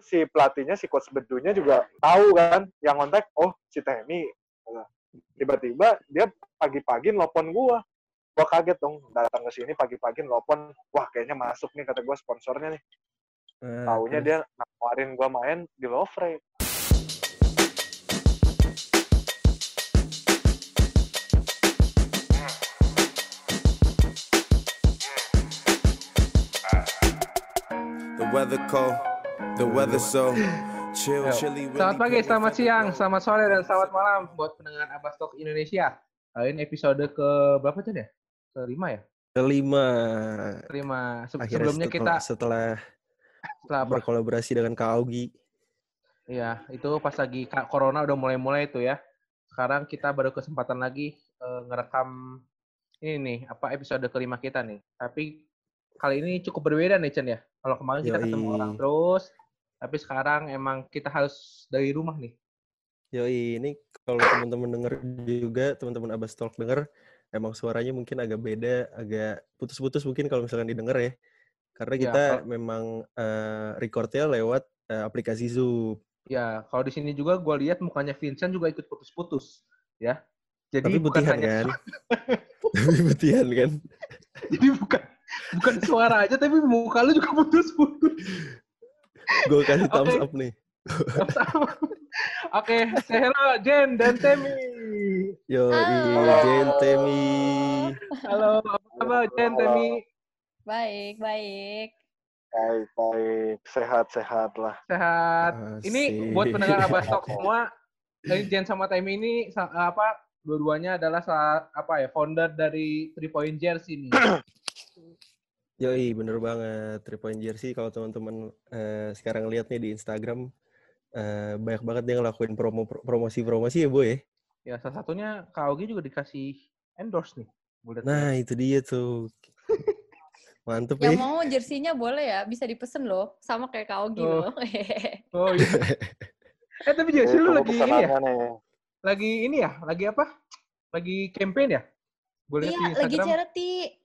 si pelatihnya si coach bedunya juga tahu kan yang kontak oh si Temi. Tiba-tiba dia pagi-pagi nelpon gua. Gua kaget dong datang ke sini pagi-pagi nelpon wah kayaknya masuk nih kata gua sponsornya nih. Eh, taunya dia nawarin gua main di Lovre The weather cold, the weather so chill, chilly. Selamat pagi, selamat siang, selamat sore, dan selamat malam buat pendengar Abastok Indonesia. Kali ini episode ke berapa Chan ya? Kelima ya? kelima Kelima. Se- akhirnya sebelumnya setelah, kita setelah setelah ber- berkolaborasi dengan Kak Augi Iya, itu pas lagi corona udah mulai-mulai tuh ya. Sekarang kita baru kesempatan lagi eh, ngerekam ini nih, apa episode kelima kita nih. Tapi kali ini cukup berbeda nih Chen ya. Kalau kemarin kita ketemu Yoi. orang terus, tapi sekarang emang kita harus dari rumah nih. Yoi, ini kalau teman-teman denger juga, teman-teman Abbas Talk denger, emang suaranya mungkin agak beda, agak putus-putus mungkin kalau misalkan didengar ya. Karena Iya, kita kalau- memang eh, recordnya lewat eh, aplikasi Zoom. Ya, kalau di sini juga gue lihat mukanya Vincent juga ikut putus-putus, ya. Jadi Tapi bukan putihan hanya kan? Tapi putihan kan? jadi bukan bukan suara aja tapi muka lu juga putus-putus. Gue kasih thumbs up nih. Oke, say hello Jen dan Temi. Halo. Jen Temi. Halo, apa kabar Jen, Temi? Baik, baik. baik baik sehat sehat lah Sehat. Ini Asik. buat pendengar Abastok semua, Jen sama Temi ini apa dua-duanya adalah salah, apa ya founder dari Three Point Jersey nih. Yoi, bener banget. Three point jersey kalau teman-teman eh, sekarang lihat nih di Instagram eh, banyak banget dia ngelakuin promo promosi-promosi ya, Boy. ya? Ya, salah satunya Kak Ogi juga dikasih endorse nih. Boleh Nah, itu dia tuh. Mantep Yang ya. mau jersinya boleh ya, bisa dipesen loh. Sama kayak Kak Ogi Oh. loh. Oh iya. eh tapi jersey lu Itu lagi ini ya? nih Lagi ini ya? Lagi apa? Lagi campaign ya? Boleh iya, lagi charity.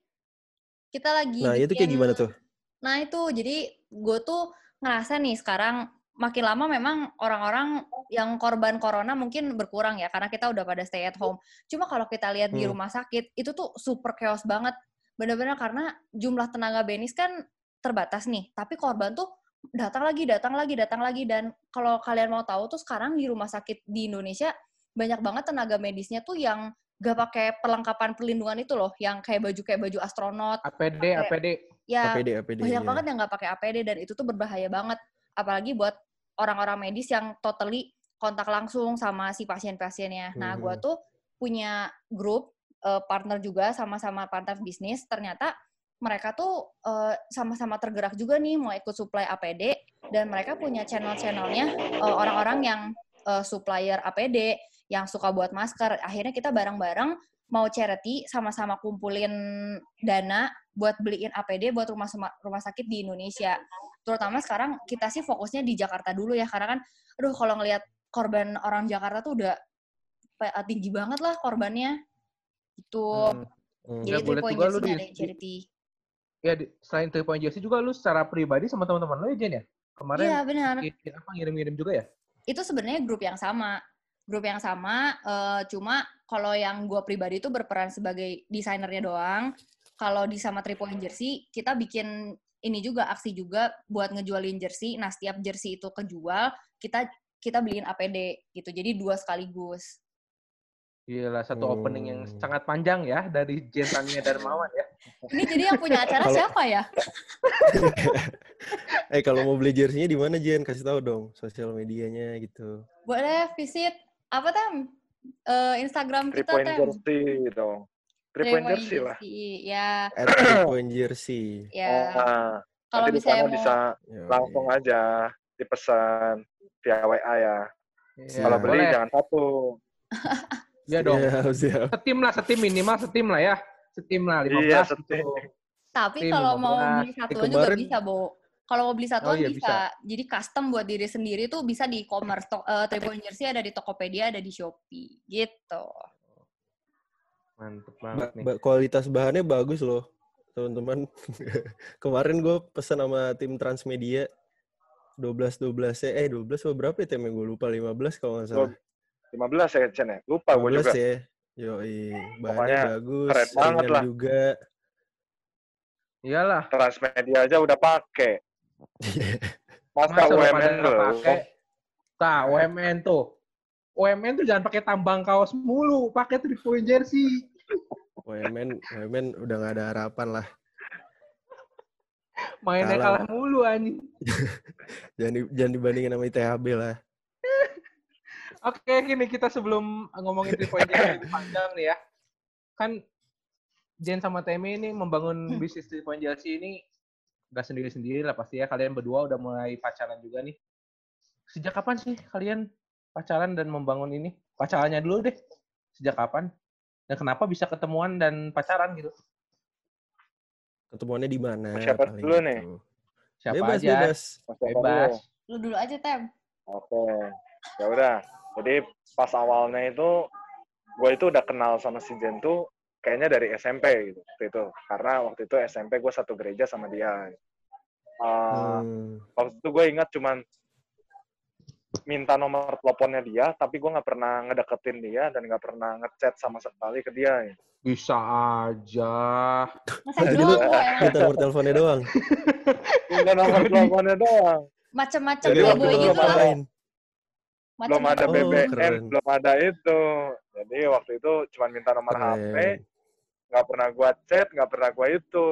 Kita lagi Nah, itu kayak bikin- gimana tuh? Nah itu, jadi gue tuh ngerasa nih sekarang makin lama memang orang-orang yang korban corona mungkin berkurang ya karena kita udah pada stay at home. Cuma kalau kita lihat di Hmm. rumah sakit itu tuh super chaos banget. Bener-bener karena jumlah tenaga medis kan terbatas nih. Tapi korban tuh datang lagi, datang lagi, datang lagi. Dan kalau kalian mau tahu tuh sekarang di rumah sakit di Indonesia banyak banget tenaga medisnya tuh yang gak pakai perlengkapan perlindungan itu loh. Yang kayak baju kayak baju astronot. APD, Pakai- APD. Ya APD, APD. banyak ya. banget yang nggak pakai APD dan itu tuh berbahaya banget apalagi buat orang-orang medis yang totally kontak langsung sama si pasien-pasiennya. Nah, gua Mhm. tuh punya grup eh, partner juga sama-sama partner bisnis. Ternyata mereka tuh eh, sama-sama tergerak juga nih mau ikut supply APD dan mereka punya channel-channelnya eh, orang-orang yang eh, supplier APD yang suka buat masker. Akhirnya kita bareng-bareng mau charity sama-sama kumpulin dana buat beliin APD buat rumah rumah sakit di Indonesia. Terutama sekarang kita sih fokusnya di Jakarta dulu ya karena kan aduh kalau ngelihat korban orang Jakarta tuh udah pa- tinggi banget lah korbannya. Itu. Hmm. Hmm. Jadi Ya, point juga lu di- ada charity. Ya, di- selain Three Point Jersey juga lu secara pribadi sama teman-teman lu ya, Jen ya? Kemarin Iya benar. apa ngirim-ngirim juga ya? Itu sebenarnya grup yang sama. Grup yang sama, eh, cuma kalau yang gue pribadi itu berperan sebagai desainernya doang. Kalau di sama Three Point Jersey, kita bikin ini juga aksi juga buat ngejualin jersey. Nah, setiap jersey itu kejual, kita kita beliin APD gitu. Jadi dua sekaligus. Gila, satu opening yang Hmm. sangat panjang ya dari Jen Tania Darmawan ya. Ini jadi yang punya acara Kalau- siapa ya? Eh, kalau mau beli jersey-nya di mana, Jen? Kasih tahu dong sosial medianya gitu. Boleh visit apa tem? Eh, Instagram three kita point tem. jersey dong three point jersey lah. Ya, At Three point jersey. ya. nah Kalau misalnya sana mau bisa langsung aja dipesan via WA ya Iya, kalau beli boleh. jangan satu Iya dong. Siap, siap. Setim lah, setim minimal setim lah ya. Setim lah, 15 Iya, gitu. setim. Tapi Tim kalau mau 15. beli satuan Eh, juga bisa, Bo. Kalau mau beli satuan Oh, iya, bisa. Jadi custom buat diri sendiri tuh bisa di e-commerce. To- eh, Three Point Jersey ada di Tokopedia, ada di Shopee. Gitu. Mantep Ba- banget nih. ba- kualitas bahannya bagus loh, teman-teman. Kemarin gue pesan sama tim Transmedia, 12 12 ya. Eh 12 atau berapa ya temnya gue lupa 15 kalau nggak salah. 15 ya Chen ya? Lupa gue 15 juga. ya. Yoi, bahannya Pokoknya bagus, keren banget ringan lah. juga. Iyalah. Transmedia aja udah pakai. Masa Masa lu pada UMN pakai? Nah, UMN tuh. UMN tuh jangan pakai tambang kaos mulu, pakai three point jersey. WMN, WMN udah nggak ada harapan lah. Mainnya Kalah. kalah mulu anjing. Jangan, di- jangan dibandingin sama ITHB lah. Oke, gini kita sebelum ngomongin three point jersey panjang nih ya. Kan Jen sama Temi ini membangun bisnis three point jersey ini nggak sendiri-sendiri lah pasti ya. Kalian berdua udah mulai pacaran juga nih. Sejak kapan sih kalian pacaran dan membangun ini? Pacarannya dulu deh. Sejak kapan? Dan kenapa bisa ketemuan dan pacaran gitu? Ketemuannya di mana? Siapa dulu nih? gitu. Siapa bebas, aja? bebas. Bebas. dulu. Lu dulu aja, Tem. Oke. Ya udah. Jadi pas awalnya itu gue itu udah kenal sama si Jen tuh kayaknya dari SMP gitu waktu itu. Karena waktu itu SMP gue satu gereja sama dia. Uh, Hmm. Waktu itu gue ingat cuman minta nomor teleponnya dia, tapi gue nggak pernah ngedeketin dia dan nggak pernah ngechat sama sekali ke dia. Bisa aja. Masa doang emang. minta nomor teleponnya doang. Minta nomor teleponnya doang. Macem-macem Jadi playboy gitu belum lah. Belum ada Oh, BBM, keren. belum ada itu. Jadi waktu itu cuman minta nomor HP, Keren. Nggak pernah gua chat, nggak pernah gua itu.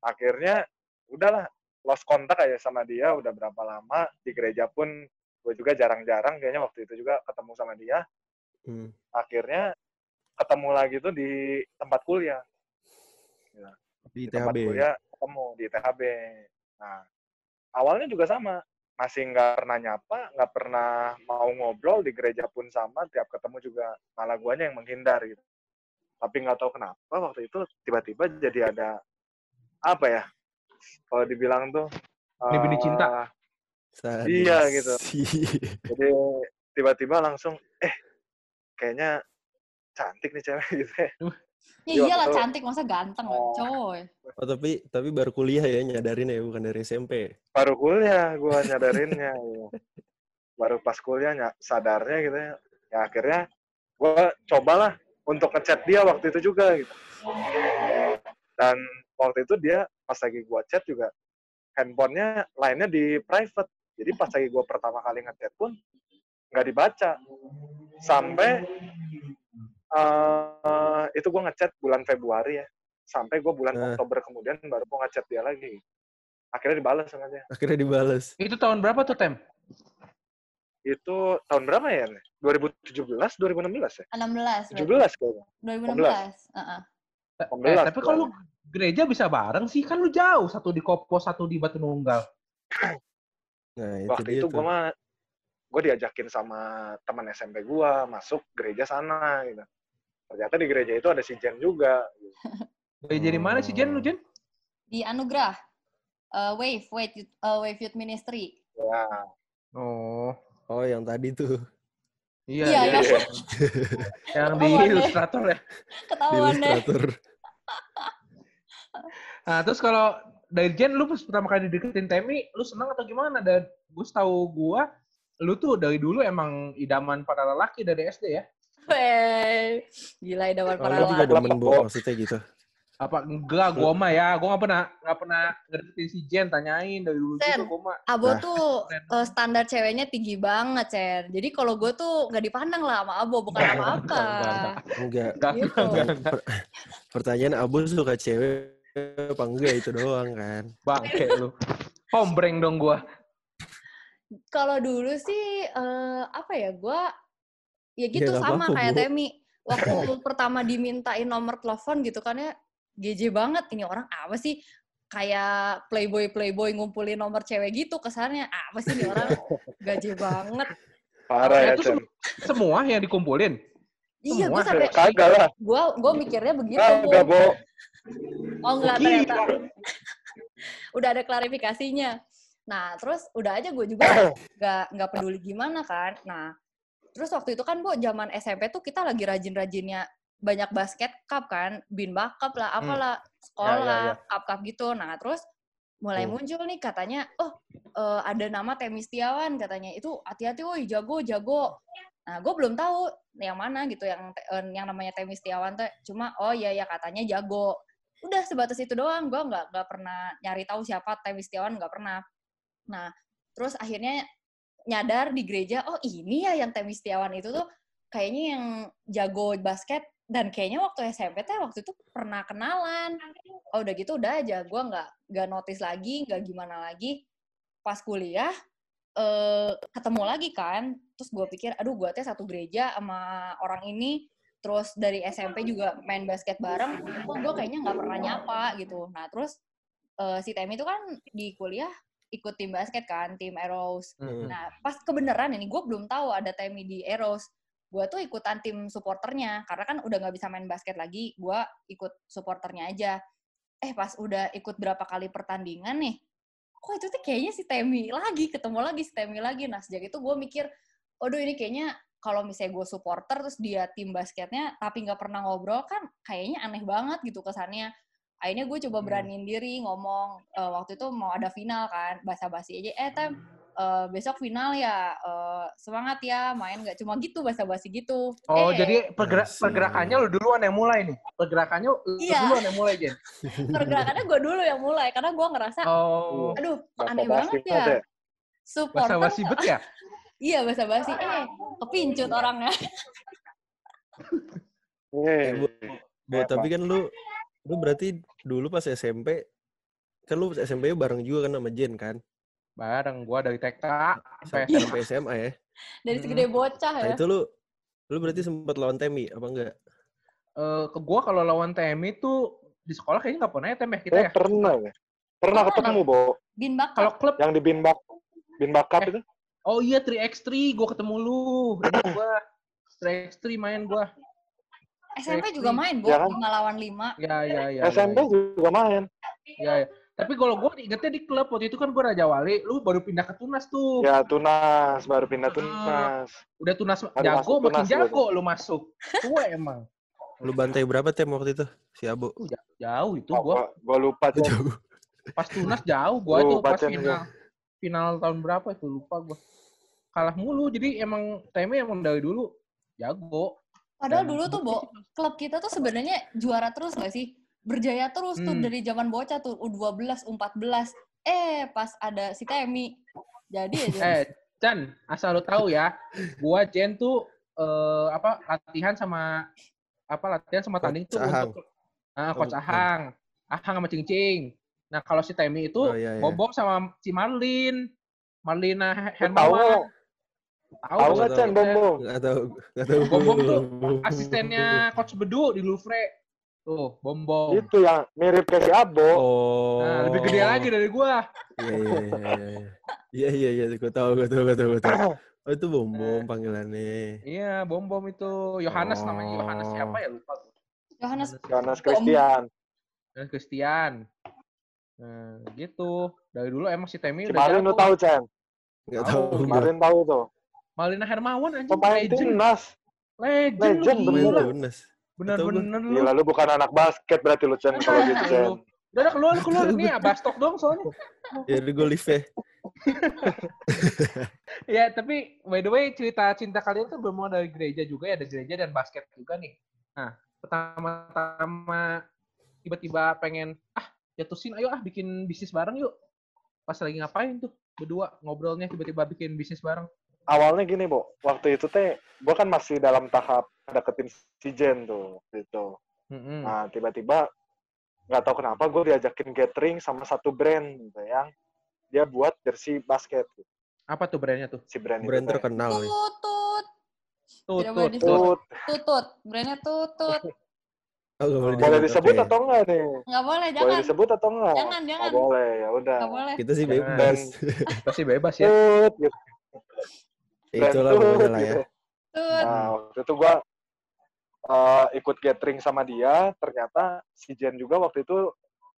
Akhirnya udahlah lost kontak aja sama dia udah berapa lama di gereja pun gue juga jarang-jarang kayaknya waktu itu juga ketemu sama dia. Hmm. Akhirnya ketemu lagi tuh di tempat kuliah. Di Di tempat kuliah ketemu di THB. Nah, awalnya juga sama. Masih nggak pernah nyapa, nggak pernah mau ngobrol di gereja pun sama. Tiap ketemu juga malah guanya yang menghindar gitu. Tapi nggak tahu kenapa waktu itu tiba-tiba jadi ada apa ya? Kalau dibilang tuh Benih-benih eh, cinta. Sadis. Iya, gitu. Jadi tiba-tiba langsung eh kayaknya cantik nih cewek gitu ya. Ya Iya, iyalah betul. cantik, masa ganteng, Oh. coy. Oh tapi tapi baru kuliah ya nyadarin ya bukan dari SMP. baru kuliah gue nyadarinnya ya. baru pas kuliah ny- sadarnya gitu ya ya akhirnya gue cobalah untuk ngechat dia waktu itu juga gitu dan waktu itu dia pas lagi gue chat juga handphonenya lainnya di private jadi pas lagi gue pertama kali ngechat pun nggak dibaca sampai eh, itu gue ngechat bulan Februari ya sampai gue bulan Nah. Oktober kemudian baru gue ngechat dia lagi akhirnya dibalas sama dia Akhirnya dibales. Itu tahun berapa tuh, Tem? itu tahun berapa ya? Nek? 2017, 2016 ya? 16 berarti. 17 kayaknya. 2016. Heeh. Eh, 16 tapi kalau gereja bisa bareng sih, kan lu jauh. Satu di Kopo, satu di Batu Nunggal. Nah itu Waktu itu gue mah, gue diajakin sama teman SMP gue masuk gereja sana gitu. Ternyata di gereja itu ada si Jen juga. Gitu. Gereja di mana sih, Jen? Lu, Jen? Di Anugerah. Eh, Wave, Wave, Youth- eh, Wave Youth Ministry. Ya, Oh, Oh yang tadi tuh iya, Iya, iya. iya. Yang di ilustrator ya. di Ketahuan deh. ilustrator. Nah, terus kalau dari Jen, lu pas pertama kali deketin Temi, lu senang atau gimana? Dan gue tahu gua, lu tuh dari dulu emang idaman para lelaki dari SD ya? Weh, gila idaman Oh, para lu juga lelaki. demen bu maksudnya gitu. Apa enggak? Gua mah ya, gua nggak pernah nggak pernah ngedeketin si Jen, tanyain dari dulu Sen. juga gua mah. Abo Nah. tuh eh, standar ceweknya tinggi banget, Cer. Jadi kalau gue tuh nggak dipandang lah sama Abo, bukan Enggak, apa-apa. enggak, enggak, Enggak. Enggak, Gitu. enggak, enggak. Pertanyaan Abu suka cewek apa enggak itu doang kan. Bangke lu. Hombreng dong gua. Kalau dulu sih eh, apa ya? Gue ya Ya, gitu nggak sama kayak Bu. Temi. Waktu pertama dimintain nomor telepon gitu kan ya, GJ banget ini orang apa sih? Kayak playboy playboy ngumpulin nomor cewek gitu kesannya apa sih ini orang gaje banget. parah ya, Jen. Semua yang dikumpulin. Iya, gue sampai Kagak lah, gue gue mikirnya begitu. kagak, Bo. Oh enggak Gila. ternyata. udah ada klarifikasinya. Nah, terus udah aja gue juga nggak nggak peduli gimana kan. Nah, terus waktu itu kan bu zaman SMP tuh kita lagi rajin-rajinnya banyak basket cup kan, bin bakap lah, apalah, sekolah, Ya, ya, ya. cup-cup gitu. Nah, terus mulai Hmm. muncul nih katanya, oh eh, ada nama Temi Setiawan katanya itu hati-hati woi jago jago. Nah gue belum tahu yang mana gitu yang eh, yang namanya Temi Setiawan tuh cuma oh iya ya katanya jago. Udah sebatas itu doang gue nggak nggak pernah nyari tahu siapa Temi Setiawan nggak pernah. Nah terus akhirnya nyadar di gereja oh ini ya yang Temi Setiawan itu tuh kayaknya yang jago basket dan kayaknya waktu SMP teh waktu itu pernah kenalan. Oh udah gitu udah aja, gue nggak nggak notice lagi, nggak gimana lagi. Pas kuliah eh, ketemu lagi kan, terus gue pikir, aduh gue teh satu gereja sama orang ini, terus dari SMP juga main basket bareng, kok gue kayaknya nggak pernah nyapa gitu. Nah terus eh, si Temi itu kan di kuliah ikut tim basket kan, tim Eros. Hmm. Nah, pas kebenaran ini gue belum tahu ada Temi di Eros. Gue tuh ikutan tim supporternya karena kan udah nggak bisa main basket lagi. Gue ikut supporternya aja. Eh pas udah ikut berapa kali pertandingan nih, kok itu tuh kayaknya si Temi lagi ketemu lagi si Temi lagi. Nah sejak itu gue mikir, aduh ini kayaknya kalau misalnya gue supporter terus dia tim basketnya tapi nggak pernah ngobrol kan kayaknya aneh banget gitu kesannya akhirnya gue coba Hmm. beraniin diri ngomong eh, waktu itu mau ada final kan basa-basi aja eh tem eh, besok final ya eh, semangat ya main nggak cuma gitu basa-basi gitu Oh, eh, jadi pergerak pergerakannya lu duluan yang mulai nih. Pergerakannya lu Iya. duluan yang mulai, Jen. pergerakannya gue dulu yang mulai karena gue ngerasa Oh, aduh aneh basi banget ya banget supporter basa-basi bet ya? iya basa-basi eh kepincut orangnya Eh, Bu, Bo, tapi kan lu lu berarti dulu pas SMP kan lu SMP bareng juga kan sama Jen kan? Bareng gua dari TK sampai Sampai sampai SMA ya. dari segede bocah Nah ya itu lu lu berarti sempat lawan Temi apa enggak? Eh, ke gua kalau lawan TMI tuh di sekolah kayaknya nggak pernah ya tem ya kita eh, ya. pernah ya? Pernah Pernah ketemu, Bo. bin bakal Kalau klub, Yang di Binbak, Binbak Cup Eh. itu. oh iya 3x3 gua ketemu lu. Gua 3x3 main gua. SMP juga main bu Ya kan? lima lawan lima Ya ya ya. SMP ya, juga main. ya, ya. Tapi kalau gua ingetnya di klub waktu itu kan gua Raja Wali, lu baru pindah ke Tunas tuh. Ya, Tunas. Baru pindah Ah. Tunas. Udah Tunas Baru jago masuk makin Tunas jago lu masuk. Tua emang. Lu bantai berapa tem waktu itu? Si ja- jauh itu Oh, gua. gua, gua lupa tuh. Jauh. Pas Tunas jauh gua Lu tuh pas final. Final tahun berapa itu lupa gua. Kalah mulu jadi emang TMI emang dari dulu jago. Padahal Dan dulu tuh, Bo, klub kita tuh sebenarnya juara terus gak sih? Berjaya terus tuh Hmm. dari zaman bocah tuh, U12, U14. Eh, pas ada si Temi. Jadi aja. Eh, Chan, asal lu tahu ya, gua Jen tuh eh, apa latihan sama apa latihan sama tanding tuh Ahang. untuk ah, Oh, coach bukan. Ahang. Ahang sama Cing Cing. Nah, kalau si Temi itu Oh, iya, iya. Bobom sama si Marlin. Marlina Tahu Hermawan. nggak? Tahu nggak nggak, tahu. Chan, Bom? Enggak tahu, enggak tahu. Bom tuh asistennya coach Bedu di Louvre. Tuh, Bom Bom. Itu yang mirip kayak si Abo. Oh. Nah, lebih gede lagi dari gua. Iya iya iya iya. Iya iya iya, gue tahu, gue tahu, gue tahu, gue tahu. Oh itu bom bom panggilannya. Iya, Bom Bom itu Yohanes namanya. Oh. Yohanes siapa ya lupa gua. Johannes Johannes Christian. dan Christian. Nah, gitu. Dari dulu emang si Temi udah Kemarin lu jago. tahu, Chan. Enggak Tahu, gua. Kemarin tahu tuh. Malina Hermawan anjing Pemain legend. timnas. Legend, Legend, lu Main gila. Bener-bener lu. Gila, lu bukan anak basket berarti lu, Chan, kalau gitu, Chan. Lu. Udah udah, keluar keluar nih abastok dong soalnya. Ya udah gue live ya. Ya, tapi by the way cerita cinta kalian tuh bermula dari gereja juga ya, ada gereja dan basket juga nih. Nah, pertama-tama tiba-tiba pengen ah jatuhin ayo ah bikin bisnis bareng yuk. Pas lagi ngapain tuh berdua ngobrolnya tiba-tiba bikin bisnis bareng. Awalnya gini, Bo. Waktu itu teh, gua kan masih dalam tahap deketin si Jen tuh. Gitu. Mm-mm. Nah, tiba-tiba nggak tahu kenapa gue diajakin catering sama satu brand gitu, yang dia buat jersey basket. Apa tuh brandnya tuh? Si brand, Brand itu terkenal tutut. Tut, Tidak tut, boleh tut. disebut. Tut. Tutut. Brandnya tutut. Oh, nggak boleh, Boleh disebut oke. atau enggak nih? Nggak boleh, Boleh jangan. disebut atau enggak? Jangan, Nggak jangan. boleh, ya udah. Boleh. Kita sih bebas. Pasti bebas ya. Tut, gitu. Itulah pokoknya lah ya. gitu. Tut. Nah, waktu itu gua eh, ikut catering sama dia, ternyata si Jen juga waktu itu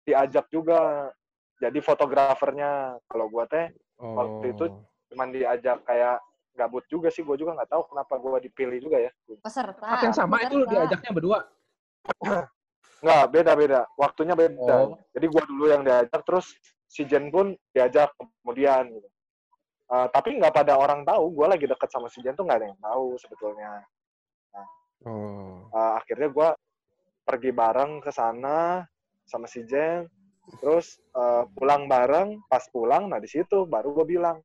diajak juga jadi fotografernya. Kalau gua teh Waktu itu Oh. cuman diajak kayak gabut juga sih, gua juga nggak tahu kenapa gua dipilih juga ya. Peserta. Tempat yang sama itu lu peserta. diajaknya berdua. Nggak, beda-beda. Waktunya beda. Oh. Jadi gua dulu yang diajak, terus si Jen pun diajak kemudian gitu. Uh, tapi nggak pada orang tahu gue lagi deket sama si Jen tuh nggak ada yang tahu sebetulnya Oh. uh, akhirnya gue pergi bareng ke sana sama si Jen terus uh, pulang bareng pas pulang nah di situ baru gue bilang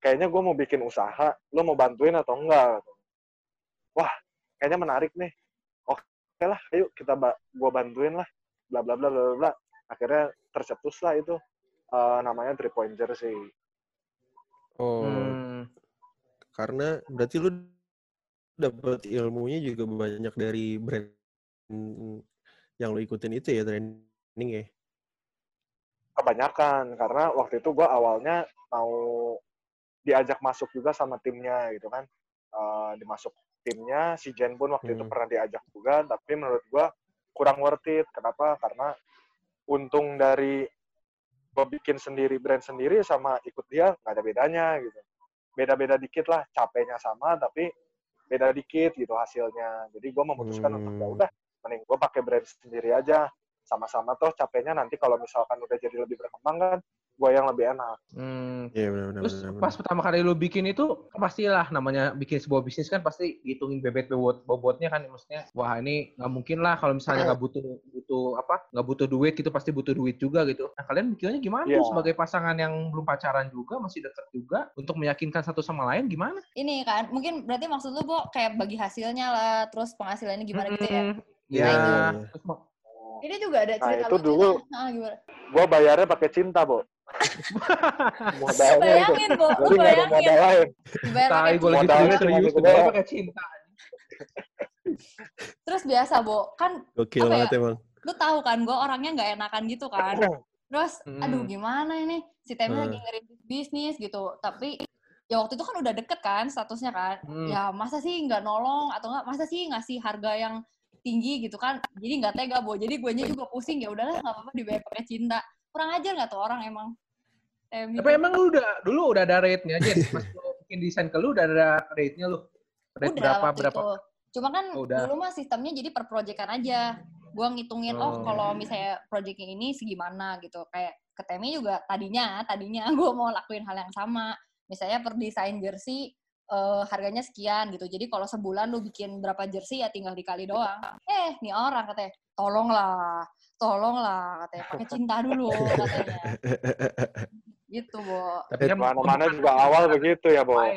kayaknya gue mau bikin usaha lo mau bantuin atau enggak? Wah kayaknya menarik nih. Oke lah ayo kita ba gue bantuin lah. Bla bla bla bla bla, akhirnya tercetus lah itu. Uh, namanya three point jersey Oh. Hmm. Karena berarti lu dapat ilmunya juga banyak dari brand yang lu ikutin itu ya training ya. kebanyakan karena waktu itu gue awalnya mau diajak masuk juga sama timnya gitu kan uh, dimasuk timnya si Jen pun waktu itu Hmm. pernah diajak juga tapi menurut gue kurang worth it kenapa karena untung dari gue bikin sendiri brand sendiri sama ikut dia nggak ada bedanya gitu beda-beda dikit lah capeknya sama tapi beda dikit gitu hasilnya jadi gue memutuskan untuk ya Hmm. udah mending gue pakai brand sendiri aja sama-sama toh capeknya nanti kalau misalkan udah jadi lebih berkembang kan gue yang lebih enak Hmm. Iya benar-benar. Terus pas pertama kali lu bikin itu pastilah namanya bikin sebuah bisnis kan pasti ngitungin bebet bobot bobotnya kan maksudnya wah ini nggak mungkin lah kalau misalnya nggak butuh butuh apa nggak butuh duit gitu pasti butuh duit juga gitu. Nah kalian mikirnya gimana Iya. tuh sebagai pasangan yang belum pacaran juga masih deket juga untuk meyakinkan satu sama lain gimana? Ini kan, mungkin berarti maksud lu, Bo, kayak bagi hasilnya lah, terus penghasilannya gimana gitu ya? Hmm, Iya, Ya. iya, iya. Terus mau- Ini juga ada Nah, cerita itu lucu dulu. nih. Ah, gimana? gue bayarnya pakai cinta bo modalnya Bayangin, jadi nggak ada modal lain pakai gue lagi serius gitu gue pakai cinta. Terus biasa, Bo, kan Gokil Apa ya? banget emang. lu tahu kan gue orangnya nggak enakan gitu kan. Terus, Hmm. aduh gimana ini? Si Temi Hmm. lagi ngerintis bisnis gitu. Tapi ya waktu itu kan udah deket kan statusnya kan. Hmm. Ya masa sih nggak nolong atau nggak masa sih ngasih harga yang tinggi gitu kan. Jadi nggak tega, Bo. Jadi gue juga pusing ya udahlah nggak apa-apa dibayar pakai cinta. Kurang ajar nggak tuh orang emang? Temi. Tapi emang lu udah dulu udah ada rate-nya aja pas lu bikin desain ke lu udah ada rate-nya lu. Rate udah berapa waktu berapa? itu. Cuma kan Oh, udah. dulu mah sistemnya jadi per proyekan aja. Gua ngitungin oh, Oh. kalau misalnya proyeknya ini segimana gitu. Kayak ke Temi juga tadinya tadinya gua mau lakuin hal yang sama. Misalnya per desain jersey eh, harganya sekian gitu. Jadi kalau sebulan lu bikin berapa jersey ya tinggal dikali doang. Eh, nih orang katanya, tolonglah, tolonglah katanya pakai cinta dulu katanya. Gitu, Bo. Tapi kan mana-mana juga awal begitu ya bo ya.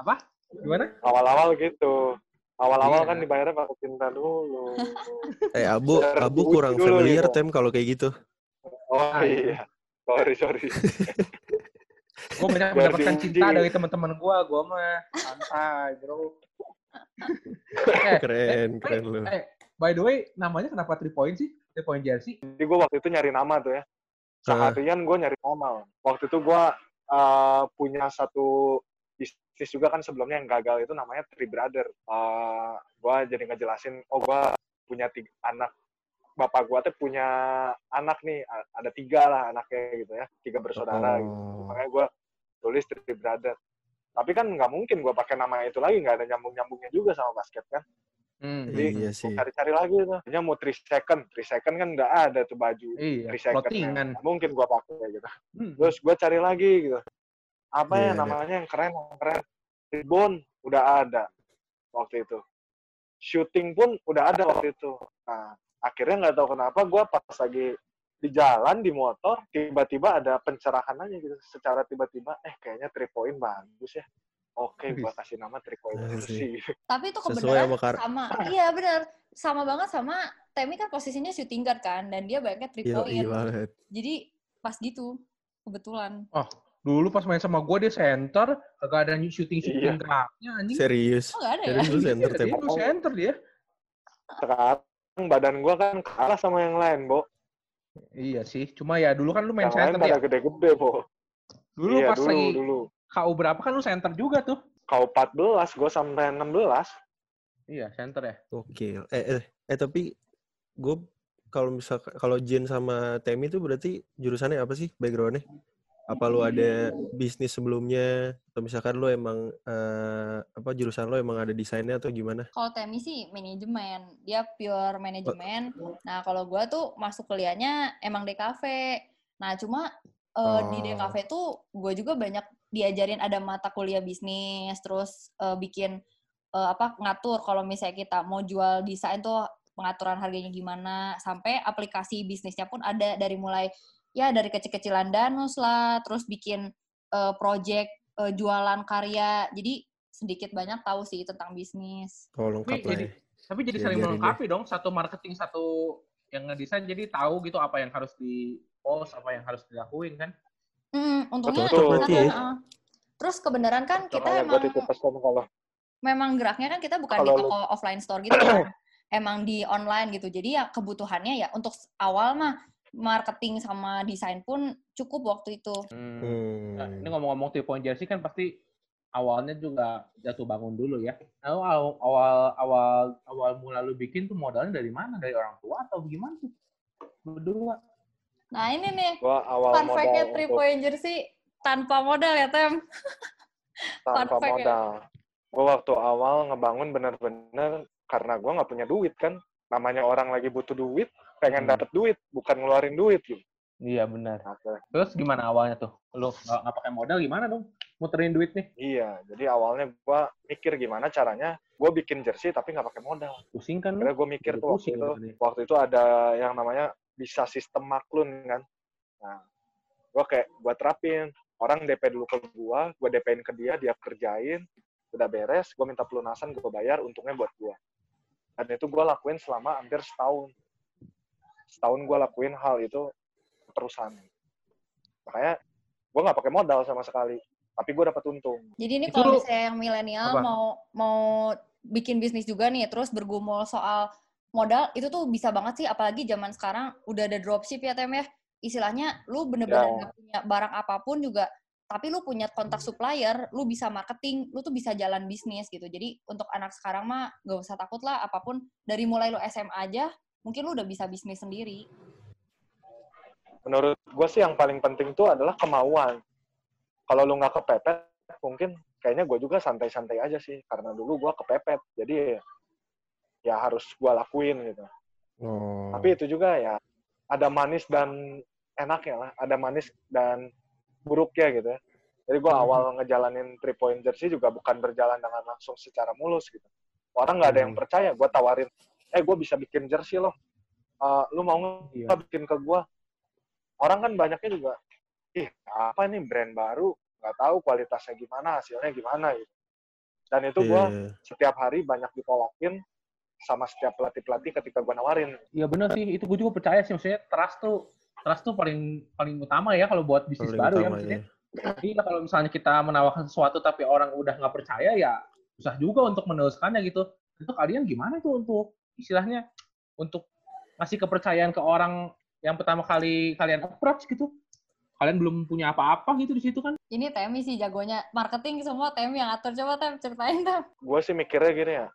Apa? Gimana? awal-awal gitu awal-awal Iya. kan dibayarnya pakai cinta dulu Eh Abu, Biar Abu kurang dulu familiar gitu. tem kalau kayak gitu. oh Ah, iya. iya sorry sorry Gue banyak Biar mendapatkan cinta dari teman-teman gue, gue mah santai bro. eh, Keren, keren lu. eh, by the way, namanya kenapa three point sih? Three point jersey? jadi gue waktu itu nyari nama tuh ya. Seharian gue nyari nama waktu itu gue uh, punya satu bisnis juga kan sebelumnya yang gagal itu namanya Three Brother. Uh, gue jadi ngejelasin oh gue punya tiga anak. Bapak gue tuh punya anak nih ada tiga lah anaknya gitu ya tiga bersaudara gitu. Oh. makanya gue tulis Three Brother. Tapi kan nggak mungkin gue pakai nama itu lagi nggak ada nyambung nyambungnya juga sama basket kan Hmm, jadi Iya sih. cari-cari lagi tuh. Ini mau 3 second 3 second kan nggak ada tuh baju iya, 3 second mungkin gue pakai gitu. Hmm. terus gue cari lagi gitu. Apa Iya, ya iya. namanya yang keren yang keren? Ribbon udah ada waktu itu. Shooting pun udah ada waktu itu. Nah akhirnya nggak tahu kenapa gue pas lagi di jalan di motor tiba-tiba ada pencerahan aja gitu. Secara tiba-tiba eh kayaknya three point bagus ya oke gue Wih. kasih nama point Bagus jersey Tapi itu kebenaran sama iya benar, sama banget sama Temi kan posisinya shooting guard kan, dan dia banyaknya three Iya, point. iya. Jadi pas gitu, kebetulan. Dulu pas main sama gue dia center, kagak ada shooting shooting Iya. geraknya anjing. Serius. Oh nggak ada ya? Serius lu center Iya, tem. dia dulu center dia. sekarang badan gue kan kalah sama yang lain bo Iya sih, cuma ya dulu kan lu main yang lain center pada ya. gede-gede bo Dulu iya pas dulu lagi dulu KU berapa kan lu center juga tuh. kau 14 gue sampai 16 Iya, center ya. Oke. Eh, eh, eh tapi gue kalau misal kalau Jen sama Temi itu berarti jurusannya apa sih backgroundnya? Apa lu ada bisnis sebelumnya atau misalkan lu emang eh, apa jurusan lu emang ada desainnya atau gimana? Kalau Temi sih manajemen, dia pure manajemen. Nah kalau gua tuh masuk kuliahnya emang DKV. Nah, cuma di Oh. DKV tuh gue juga banyak diajarin ada mata kuliah bisnis, terus eh, bikin eh, apa ngatur kalau misalnya kita mau jual desain tuh pengaturan harganya gimana, sampai aplikasi bisnisnya pun ada dari mulai ya dari kecil-kecilan danus lah, terus bikin eh, project eh, jualan karya. Jadi sedikit banyak tahu sih tentang bisnis. Oh, lengkap Tapi lah jadi ya. tapi jadi Diajarin saling melengkapi dong. Satu marketing, satu yang ngedesain jadi tahu gitu apa yang harus di post, apa yang harus dilakuin kan. Hmm, untungnya Betul. Berarti ya. Heeh. Terus kebenaran kan kita emang kalau memang geraknya kan kita bukan di Kalau lu- toko offline store gitu kan. Emang di online gitu. Jadi ya kebutuhannya ya untuk awal mah marketing sama desain pun cukup waktu itu. Hmm. Nah, ini ngomong-ngomong point jersey kan pasti awalnya juga jatuh bangun dulu ya. Lalu awal awal awal, awal mula lu bikin tuh modalnya dari mana? Dari orang tua atau gimana tuh? Berdua. Nah ini nih, gue awal fun fact-nya modal three untuk point jersey tanpa modal ya, Tem. tanpa fact ya. modal. Gue waktu awal ngebangun bener-bener karena gue nggak punya duit kan. Namanya orang lagi butuh duit, pengen Hmm. dapet duit, bukan ngeluarin duit gitu. Iya benar. Terus gimana awalnya tuh? Lu nggak pakai modal gimana dong? Muterin duit nih. Iya, jadi awalnya gue mikir gimana caranya gue bikin jersey tapi nggak pakai modal. Pusing kan? Karena gue mikir tuh waktu itu, nih. waktu itu ada yang namanya bisa sistem maklun kan. Nah, gue kayak gue terapin. Orang DP dulu ke gue, gue DP-in ke dia, dia kerjain, udah beres, gue minta pelunasan, gue bayar, untungnya buat gue. Dan itu gue lakuin selama hampir setahun. Setahun gue lakuin hal itu terusan. Makanya gue nggak pakai modal sama sekali, tapi gue dapat untung. Jadi ini Itu kalau misalnya yang milenial mau mau bikin bisnis juga nih, terus bergumul soal modal, itu tuh bisa banget sih, apalagi zaman sekarang udah ada dropship ya, Tem ya. Istilahnya lu bener-bener nggak punya barang apa pun juga, tapi lu punya kontak supplier, lu bisa marketing, lu tuh bisa jalan bisnis gitu. Jadi untuk anak sekarang mah gak usah takut lah, apa pun dari mulai lu SMA aja, mungkin lu udah bisa bisnis sendiri. menurut gue sih yang paling penting itu adalah kemauan. Kalau lu nggak kepepet, mungkin kayaknya gue juga santai-santai aja sih. Karena dulu gue kepepet, jadi ya harus gue lakuin gitu. Oh. Tapi itu juga ya ada manis dan enaknya lah. Ada manis dan buruknya gitu ya. Jadi gue awal ngejalanin three point jersey juga bukan berjalan dengan langsung secara mulus gitu. Orang nggak ada yang Hmm. percaya. Gue tawarin, eh gue bisa bikin jersey loh. Eh, lu mau nggak bikin ke gue? Orang kan banyaknya juga, ih apa nih brand baru, nggak tahu kualitasnya gimana, hasilnya gimana gitu. Dan itu gue Iya. setiap hari banyak ditolakin sama setiap pelatih-pelatih ketika gue nawarin. Iya benar sih. Itu gue juga percaya sih. Maksudnya trust tuh trust tuh paling paling utama ya kalau buat bisnis Paling baru ya. utamanya. Maksudnya Iya kalau misalnya kita menawarkan sesuatu tapi orang udah nggak percaya ya susah juga untuk meneruskannya gitu. Itu kalian gimana tuh untuk istilahnya untuk ngasih kepercayaan ke orang yang pertama kali kalian approach gitu? Kalian belum punya apa-apa gitu di situ kan? Ini Temi sih jagonya. Marketing semua Temi yang atur. Coba Tem, ceritain Tem. gue sih mikirnya gini ya,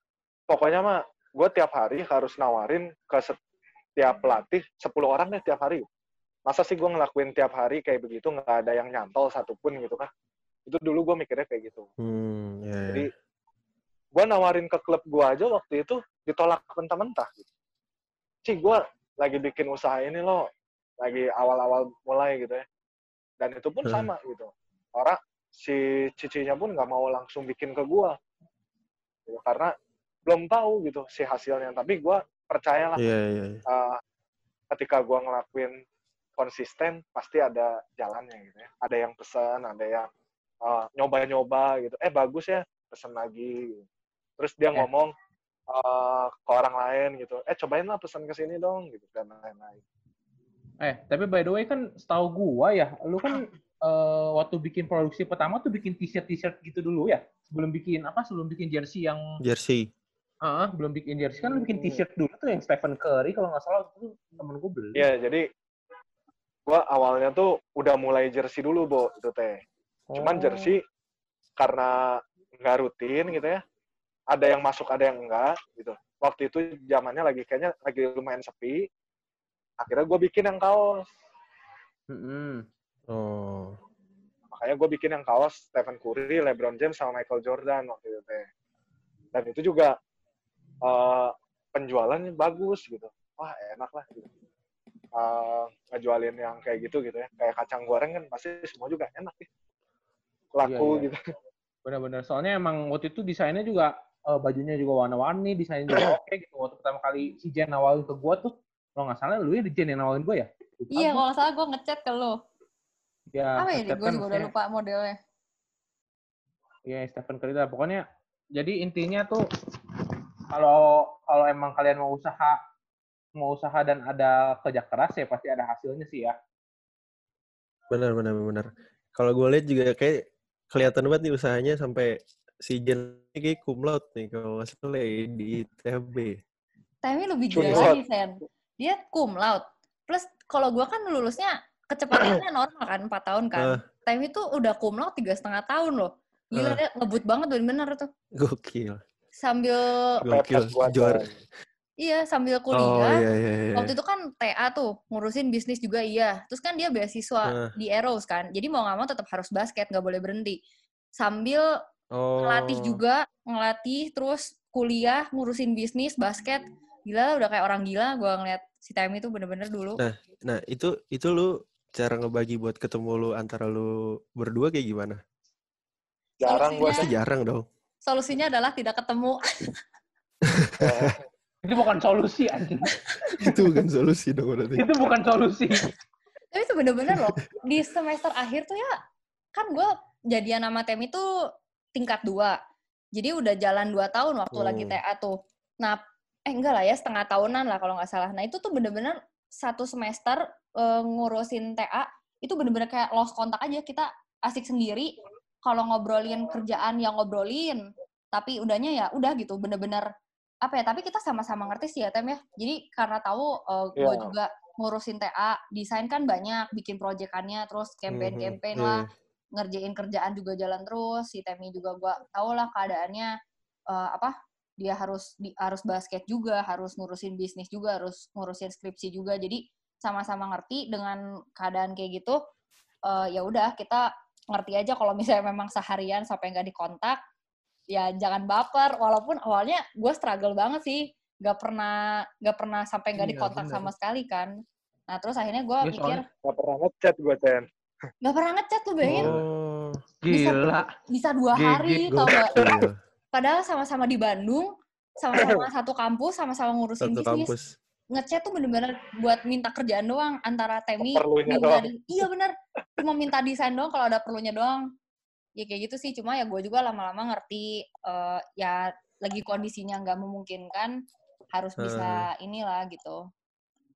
pokoknya mah gue tiap hari harus nawarin ke setiap pelatih 10 orang deh tiap hari. Masa sih gue ngelakuin tiap hari kayak begitu nggak ada yang nyantol satupun gitu kan? Itu dulu gue mikirnya kayak gitu. Hmm, ya. Jadi gue nawarin ke klub gue aja waktu itu ditolak mentah-mentah. Gitu. Cih gue lagi bikin usaha ini loh, lagi awal-awal mulai gitu ya. Dan itu pun Hmm. sama gitu. Orang si cicinya pun nggak mau langsung bikin ke gue, gitu. karena belum tahu gitu si hasilnya. Tapi gue percayalah Iya, iya. iya. uh, ketika gue ngelakuin konsisten pasti ada jalannya gitu ya. Ada yang pesan, ada yang uh, nyoba-nyoba gitu. Eh bagus ya, pesan lagi. Gitu. Terus dia Eh. ngomong uh, ke orang lain gitu. Eh cobain lah pesan ke sini dong gitu dan lain-lain. Eh tapi by the way kan setahu gua ya, lu kan eh, waktu bikin produksi pertama tuh bikin t-shirt t-shirt gitu dulu ya? Sebelum bikin apa? Sebelum bikin jersey yang Jersey. Ah, belum bikin jersey kan lu bikin t-shirt dulu tuh yang Stephen Curry kalau nggak salah itu temen gue beli. Iya, jadi gue awalnya tuh udah mulai jersey dulu, Bo, itu teh. Cuman Oh. jersey karena nggak rutin gitu ya. Ada yang masuk, ada yang enggak gitu. Waktu itu zamannya lagi kayaknya lagi lumayan sepi. Akhirnya gue bikin yang kaos. Mm-mm. Oh. Makanya gue bikin yang kaos Stephen Curry, LeBron James, sama Michael Jordan waktu itu teh. Dan itu juga eh, penjualannya bagus gitu. Wah enak lah gitu. uh, ngejualin yang kayak gitu gitu ya kayak kacang goreng kan pasti semua juga enak ya laku Iya, iya. gitu Benar-benar. Soalnya emang waktu itu desainnya juga eh, bajunya juga warna-warni, desainnya juga oke gitu. Waktu pertama kali si Jen nawalin ke gua tuh, kalau nggak salah lu ya di Jen yang nawalin gua ya? Lupa Iya, gua. kalau nggak salah gue ngechat ke lo. Ya, Apa ya? Gue juga udah lupa modelnya. Iya, Stephen Curry lah. Pokoknya jadi intinya tuh kalau kalau emang kalian mau usaha mau usaha dan ada kerja keras ya pasti ada hasilnya sih ya. Benar, benar, benar. Kalau gue lihat juga kayak kelihatan banget nih usahanya sampai si Jen ini kayak cum laude nih kalau nggak salah ya, di ITB. Tapi lebih gila lagi, Sen. Dia cum laude. Plus kalau gue kan lulusnya kecepatannya normal kan, 4 tahun kan. Ah. Time itu udah cum laude tiga setengah tahun loh. Gila dia ngebut banget bener-bener tuh. Gokil. Sambil Gokil. Juara. iya sambil Oh kuliah. iya iya iya. Waktu itu kan TA tuh, ngurusin bisnis juga iya. Terus kan dia beasiswa Ah. di Eros kan. Jadi mau nggak mau tetap harus basket, nggak boleh berhenti. Sambil Oh. ngelatih juga, ngelatih terus kuliah, ngurusin bisnis, basket. Gila udah kayak orang gila gua ngeliat si Temi itu bener-bener dulu. Nah. Nah, itu itu lu cara ngebagi buat ketemu lu antara lu berdua kayak gimana? jarang gue Pasti jarang dong. Solusinya adalah tidak ketemu. Itu bukan solusi anjing. itu bukan solusi dong berarti. Itu bukan solusi. Tapi itu bener-bener loh, di semester akhir tuh ya, kan gue jadian sama Temi tuh tingkat dua. Jadi udah jalan dua tahun waktu lagi Hmm. TA tuh. Nah, eh enggak lah ya, setengah tahunan lah kalau nggak salah. Nah itu tuh bener-bener satu semester eh, ngurusin TA, itu bener-bener kayak lost kontak aja. Kita asik sendiri, kalau ngobrolin kerjaan yang ngobrolin. Tapi udahnya ya udah gitu, bener-bener apa ya, tapi kita sama-sama ngerti sih ya Tem ya. Jadi karena tahu gue Iya. juga ngurusin TA, desain kan banyak, bikin proyekannya, terus campaign-campaign Mhm, lah, iya. ngerjain kerjaan juga jalan terus. Si Temi juga gua tau lah keadaannya eh, apa dia harus di, harus basket juga, harus ngurusin bisnis juga, harus ngurusin skripsi juga. Jadi sama-sama ngerti dengan keadaan kayak gitu. eh, ya udah kita ngerti aja kalau misalnya memang seharian sampai nggak dikontak, ya jangan baper. Walaupun awalnya gue struggle banget sih, nggak pernah nggak pernah sampai nggak Iya, dikontak bener. sama sekali kan. Nah terus akhirnya gue Ya, mikir soalnya- Gak pernah ngechat gue, Chen. nggak pernah ngechat tuh bayangin Oh. Bisa- Gila. bisa dua GG, hari tau gak? Gokil. Padahal sama-sama di Bandung, sama-sama satu kampus, sama-sama ngurusin Satu bisnis. kampus. Ngechat tuh bener-bener buat minta kerjaan doang antara Temi Perlunya minta doang. di- iya bener cuma minta desain doang kalau ada perlunya doang ya kayak gitu sih cuma ya gue juga lama-lama ngerti eh, ya lagi kondisinya nggak memungkinkan harus bisa inilah gitu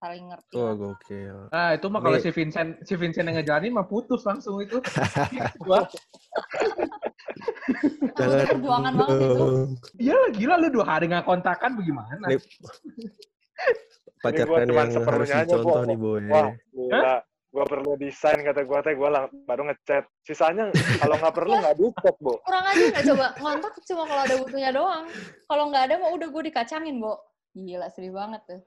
saling ngerti lah. gokil. Nah, itu mah kalau si Vincent si Vincent yang ngejalanin mah putus langsung itu. Butuh perjuangan banget itu iya lah gila lu dua hari nggak kontakan bagaimana? Nih, Pacar gua kan cuman yang seperlunya harus aja, dicontoh nih, Boy. Wah, gila. Gue perlu desain, kata gue teh. Gue lang- baru ngechat. Sisanya kalau nggak perlu nggak di-chat, Bo. kurang aja nggak coba ngontak cuma kalau ada butuhnya doang kalau nggak ada mah udah gue dikacangin bo gila sedih banget tuh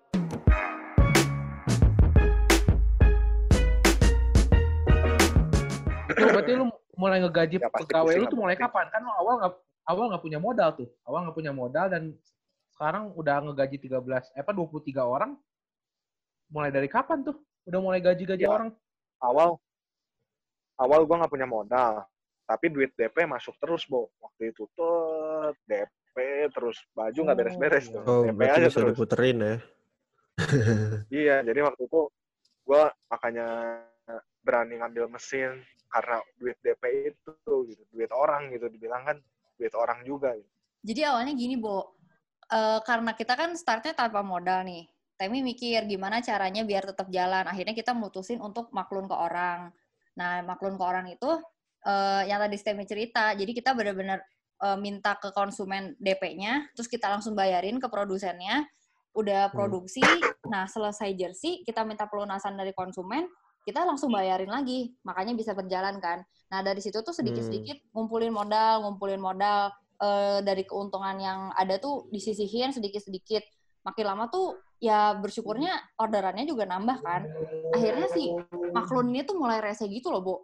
Itu berarti lu mulai ngegaji Ya, pegawai lu tuh mulai kapan? Kan lu awal nggak awal nggak punya modal tuh. Awal nggak punya modal dan sekarang udah ngegaji 13 eh apa 23 orang. Mulai dari kapan tuh? Udah mulai gaji-gaji Ya. orang? Awal, awal gue nggak punya modal. Tapi duit DP masuk terus, Bo. Waktu itu tuh DP terus baju nggak Oh, beres-beres iya. tuh. Oh, DP aja bisa terus. diputerin ya. Iya, jadi waktu itu gue makanya berani ngambil mesin karena duit DP itu gitu, duit orang gitu dibilang kan duit orang juga. Gitu. Jadi awalnya gini, Bo. Eh, karena kita kan startnya tanpa modal nih. Temi mikir gimana caranya biar tetap jalan. Akhirnya kita mutusin untuk maklun ke orang. Nah, maklun ke orang itu eh, yang tadi Temi cerita. Jadi kita benar-benar eh, minta ke konsumen DP-nya, terus kita langsung bayarin ke produsennya. Udah produksi, nah selesai jersey, kita minta pelunasan dari konsumen, kita langsung bayarin lagi. Makanya bisa berjalan kan. Nah, dari situ tuh sedikit-sedikit ngumpulin modal, ngumpulin modal, eh, dari keuntungan yang ada tuh disisihin sedikit-sedikit. Makin lama tuh ya bersyukurnya orderannya juga nambah kan. Akhirnya sih maklun ini tuh mulai rese gitu loh, Bu.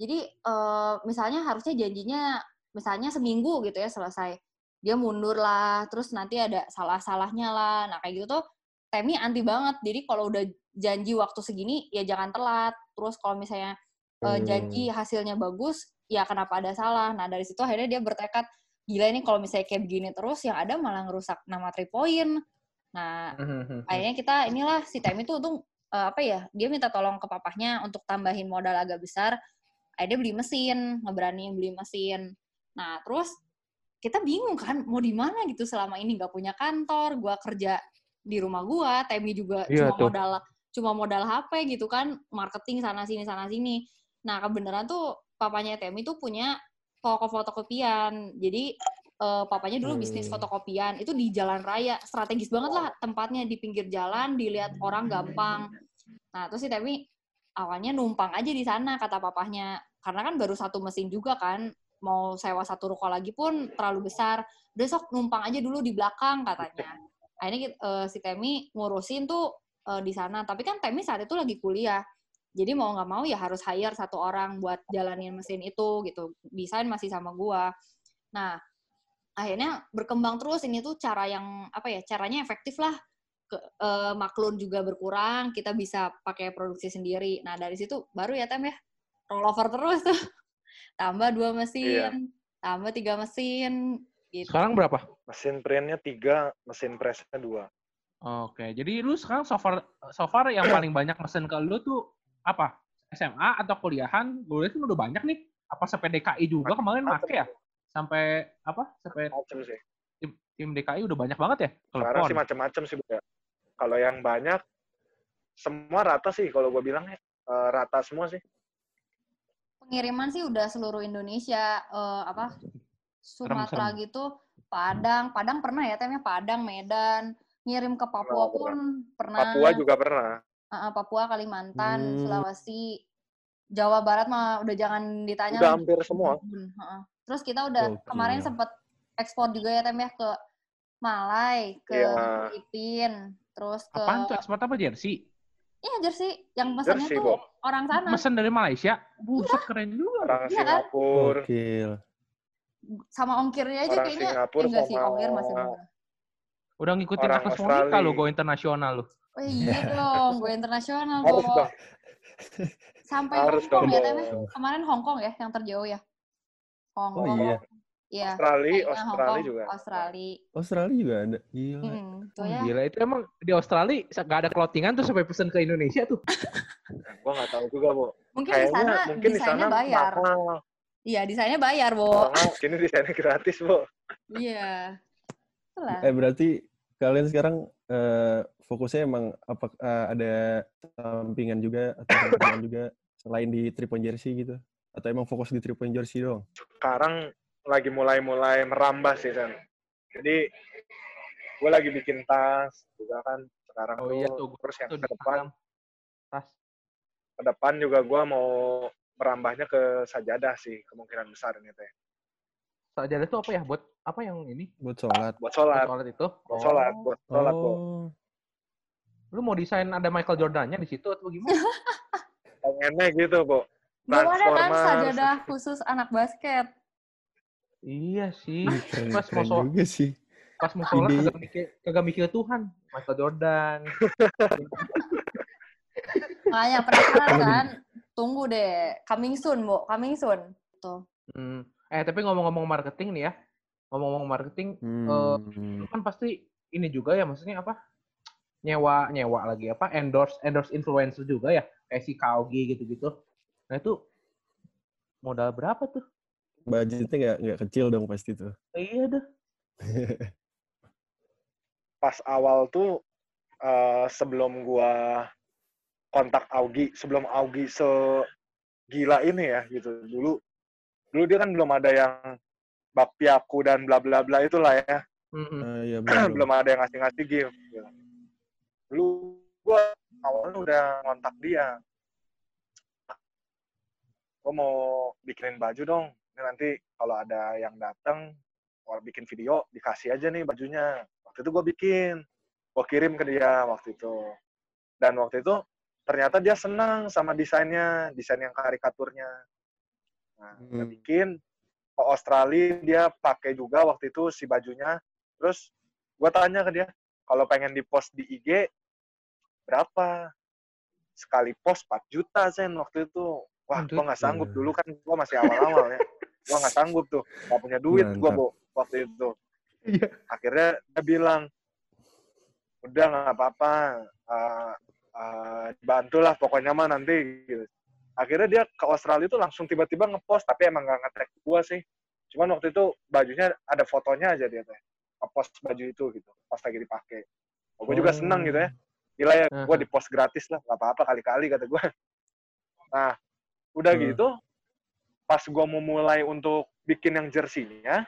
Jadi eh, misalnya harusnya janjinya misalnya seminggu gitu ya selesai. Dia mundur lah, terus nanti ada salah-salahnya lah. Nah kayak gitu tuh Temi anti banget. Jadi kalau udah janji waktu segini ya jangan telat. Terus kalau misalnya uh, janji hasilnya bagus, ya kenapa ada salah. Nah dari situ akhirnya dia bertekad, gila ini kalau misalnya kayak begini terus, yang ada malah ngerusak nama Tripoin. Nah akhirnya kita inilah si Temi tuh untung uh, apa ya, dia minta tolong ke papahnya untuk tambahin modal agak besar. Akhirnya beli mesin, ngeberani beli mesin. Nah terus kita bingung kan mau di mana gitu selama ini nggak punya kantor, gua kerja di rumah gua, Temi juga iya, cuma tuh. modal cuma modal HP gitu kan, marketing sana sini sana sini. Nah, kebenaran tuh papanya Temi tuh punya toko fotokopian. Jadi uh, papanya dulu bisnis hmm. fotokopian. Itu di jalan raya, strategis banget lah tempatnya di pinggir jalan, dilihat orang gampang. Nah, terus si Temi awalnya numpang aja di sana kata papahnya. Karena kan baru satu mesin juga kan, mau sewa satu ruko lagi pun terlalu besar. Besok numpang aja dulu di belakang katanya. Akhirnya uh, si Temi ngurusin tuh uh, di sana. Tapi kan Temi saat itu lagi kuliah. Jadi mau nggak mau ya harus hire satu orang buat jalanin mesin itu gitu. Desain masih sama gua. Nah, akhirnya berkembang terus ini tuh cara yang apa ya? Caranya efektif lah. Ke, uh, maklun juga berkurang, kita bisa pakai produksi sendiri. Nah, dari situ baru ya Tem ya. Rollover terus tuh. tambah dua mesin, iya. tambah tiga mesin, gitu. Sekarang berapa? Mesin printnya tiga, mesin pressnya dua. Oke, jadi lu sekarang so far, so far yang paling banyak mesin ke lu tuh apa? SMA atau kuliahan? Gue lihat udah banyak nih. Apa sampai DKI juga kemarin make ya? Sampai apa? Sampai. Tim, tim DKI udah banyak banget ya? Sekarang sih macam-macam sih, ya. Kalau yang banyak semua rata sih kalau gue bilang ya. Uh, rata semua sih. Pengiriman sih udah seluruh Indonesia uh, apa? Sumatera gitu, Padang, Padang pernah ya temnya Padang, Medan, ngirim ke Papua pernah, pun pernah. Papua juga pernah. Uh, Papua, Kalimantan, hmm. Sulawesi, Jawa Barat mah udah jangan ditanya. Udah hampir semua. Uh, Terus kita udah okay. kemarin sempet ekspor juga ya tem ya ke Malai, ke yeah. Filipin, terus ke. Apaan tuh ekspor apa jersey? Iya jersey, yang pesannya jersey, tuh bo. orang sana. Pesan dari Malaysia? Buset keren juga. Orang ya, Singapura. Kan? Sama ongkirnya aja orang kayaknya. Singapura enggak sih, ongkir masih murah. Udah ngikutin Orang Akas Monica lo, go internasional lo. Oh iya dong, go internasional Harus dong. Sampai Harus Hongkong dong. ya, Teme? Kemarin Hongkong ya, yang terjauh ya? Hongkong. Oh iya. Iya. Australia, Australia juga. Australia. Australia juga ada. Gila. Hmm, tuh ya. Gila itu emang di Australia gak ada clothingan tuh sampai pesen ke Indonesia tuh. gua gak tahu juga, Bu. Mungkin di sana mungkin di sana bayar. Iya, desainnya bayar, Bu. Mungkin desainnya gratis, Bu. Iya. Eh berarti kalian sekarang uh, fokusnya emang apa uh, ada sampingan juga atau sampingan juga selain di three point jersey gitu atau emang fokus di three point jersey doang? Sekarang lagi mulai-mulai merambah sih San. Jadi gue lagi bikin tas juga kan sekarang oh, iya, tuh, terus yang ke depan tas ke depan juga gue mau merambahnya ke sajadah sih kemungkinan besar ini teh. Sajadah itu apa ya? Buat apa yang ini? Buat sholat. Buat sholat. Buat sholat itu? Buat oh. sholat. Buat sholat, oh. Lu mau desain ada Michael Jordan-nya di situ atau gimana? Pengennya gitu, Bu. Ada kan sajadah khusus anak basket. Iya sih. Keren, pas mau sholat. juga sih. Pas mau sholat kagak mikir, kagak mikir Tuhan. Michael Jordan. Makanya penasaran kan? Tunggu deh. Coming soon, Bu. Coming soon. Tuh. Hmm. Eh tapi ngomong-ngomong marketing nih ya, ngomong-ngomong marketing, hmm. uh, kan pasti ini juga ya, maksudnya apa? Nyewa nyewa lagi apa? Endorse endorse influencer juga ya, kayak si Kaugi gitu-gitu. Nah itu modal berapa tuh? Budgetnya nggak nggak kecil dong pasti tuh. Iya dah. Pas awal tuh uh, sebelum gua kontak Augie, sebelum Augie segila ini ya gitu. Dulu dulu dia kan belum ada yang bakpiaku dan bla bla bla itulah ya. Mm-hmm. Uh, iya, belum ada yang ngasih-ngasih gift. Dulu gue awalnya udah ngontak dia. Gue mau bikinin baju dong. Ini nanti kalau ada yang datang, mau bikin video, dikasih aja nih bajunya. Waktu itu gue bikin. Gue kirim ke dia waktu itu. Dan waktu itu ternyata dia senang sama desainnya, desain yang karikaturnya. Nah, hmm. bikin ke Australia dia pakai juga waktu itu si bajunya. Terus gue tanya ke dia, kalau pengen di post di IG berapa? sekali post 4 juta sen waktu itu wah gua nggak sanggup dulu kan gua masih awal-awal ya gua nggak sanggup tuh nggak punya duit gua. Bo, waktu itu Iya. akhirnya dia bilang udah nggak apa-apa eh, eh, bantulah pokoknya mah nanti gitu. Akhirnya dia ke Australia itu langsung tiba-tiba ngepost tapi emang nggak nge-tag gua sih cuman waktu itu bajunya ada fotonya aja dia teh ngepost baju itu gitu pas lagi dipakai oh, gue juga Oh. seneng gitu ya gila ya gue di post gratis lah nggak apa-apa kali-kali kata gue nah udah Hmm. gitu pas gue mau mulai untuk bikin yang jersinya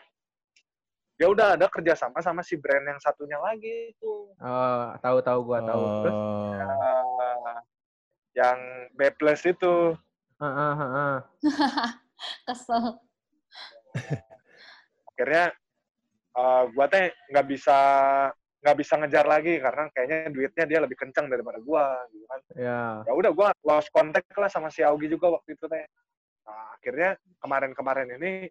ya udah ada kerjasama sama si brand yang satunya lagi itu Oh, tahu tahu gua tahu. Terus Oh. Yang B plus itu Heeh, heeh. Kesel. akhirnya eh gua teh nggak bisa nggak bisa ngejar lagi karena kayaknya duitnya dia lebih kencang daripada gua gitu kan Ya. ya udah gua lost contact lah sama si Augie juga waktu itu teh nah, akhirnya kemarin-kemarin ini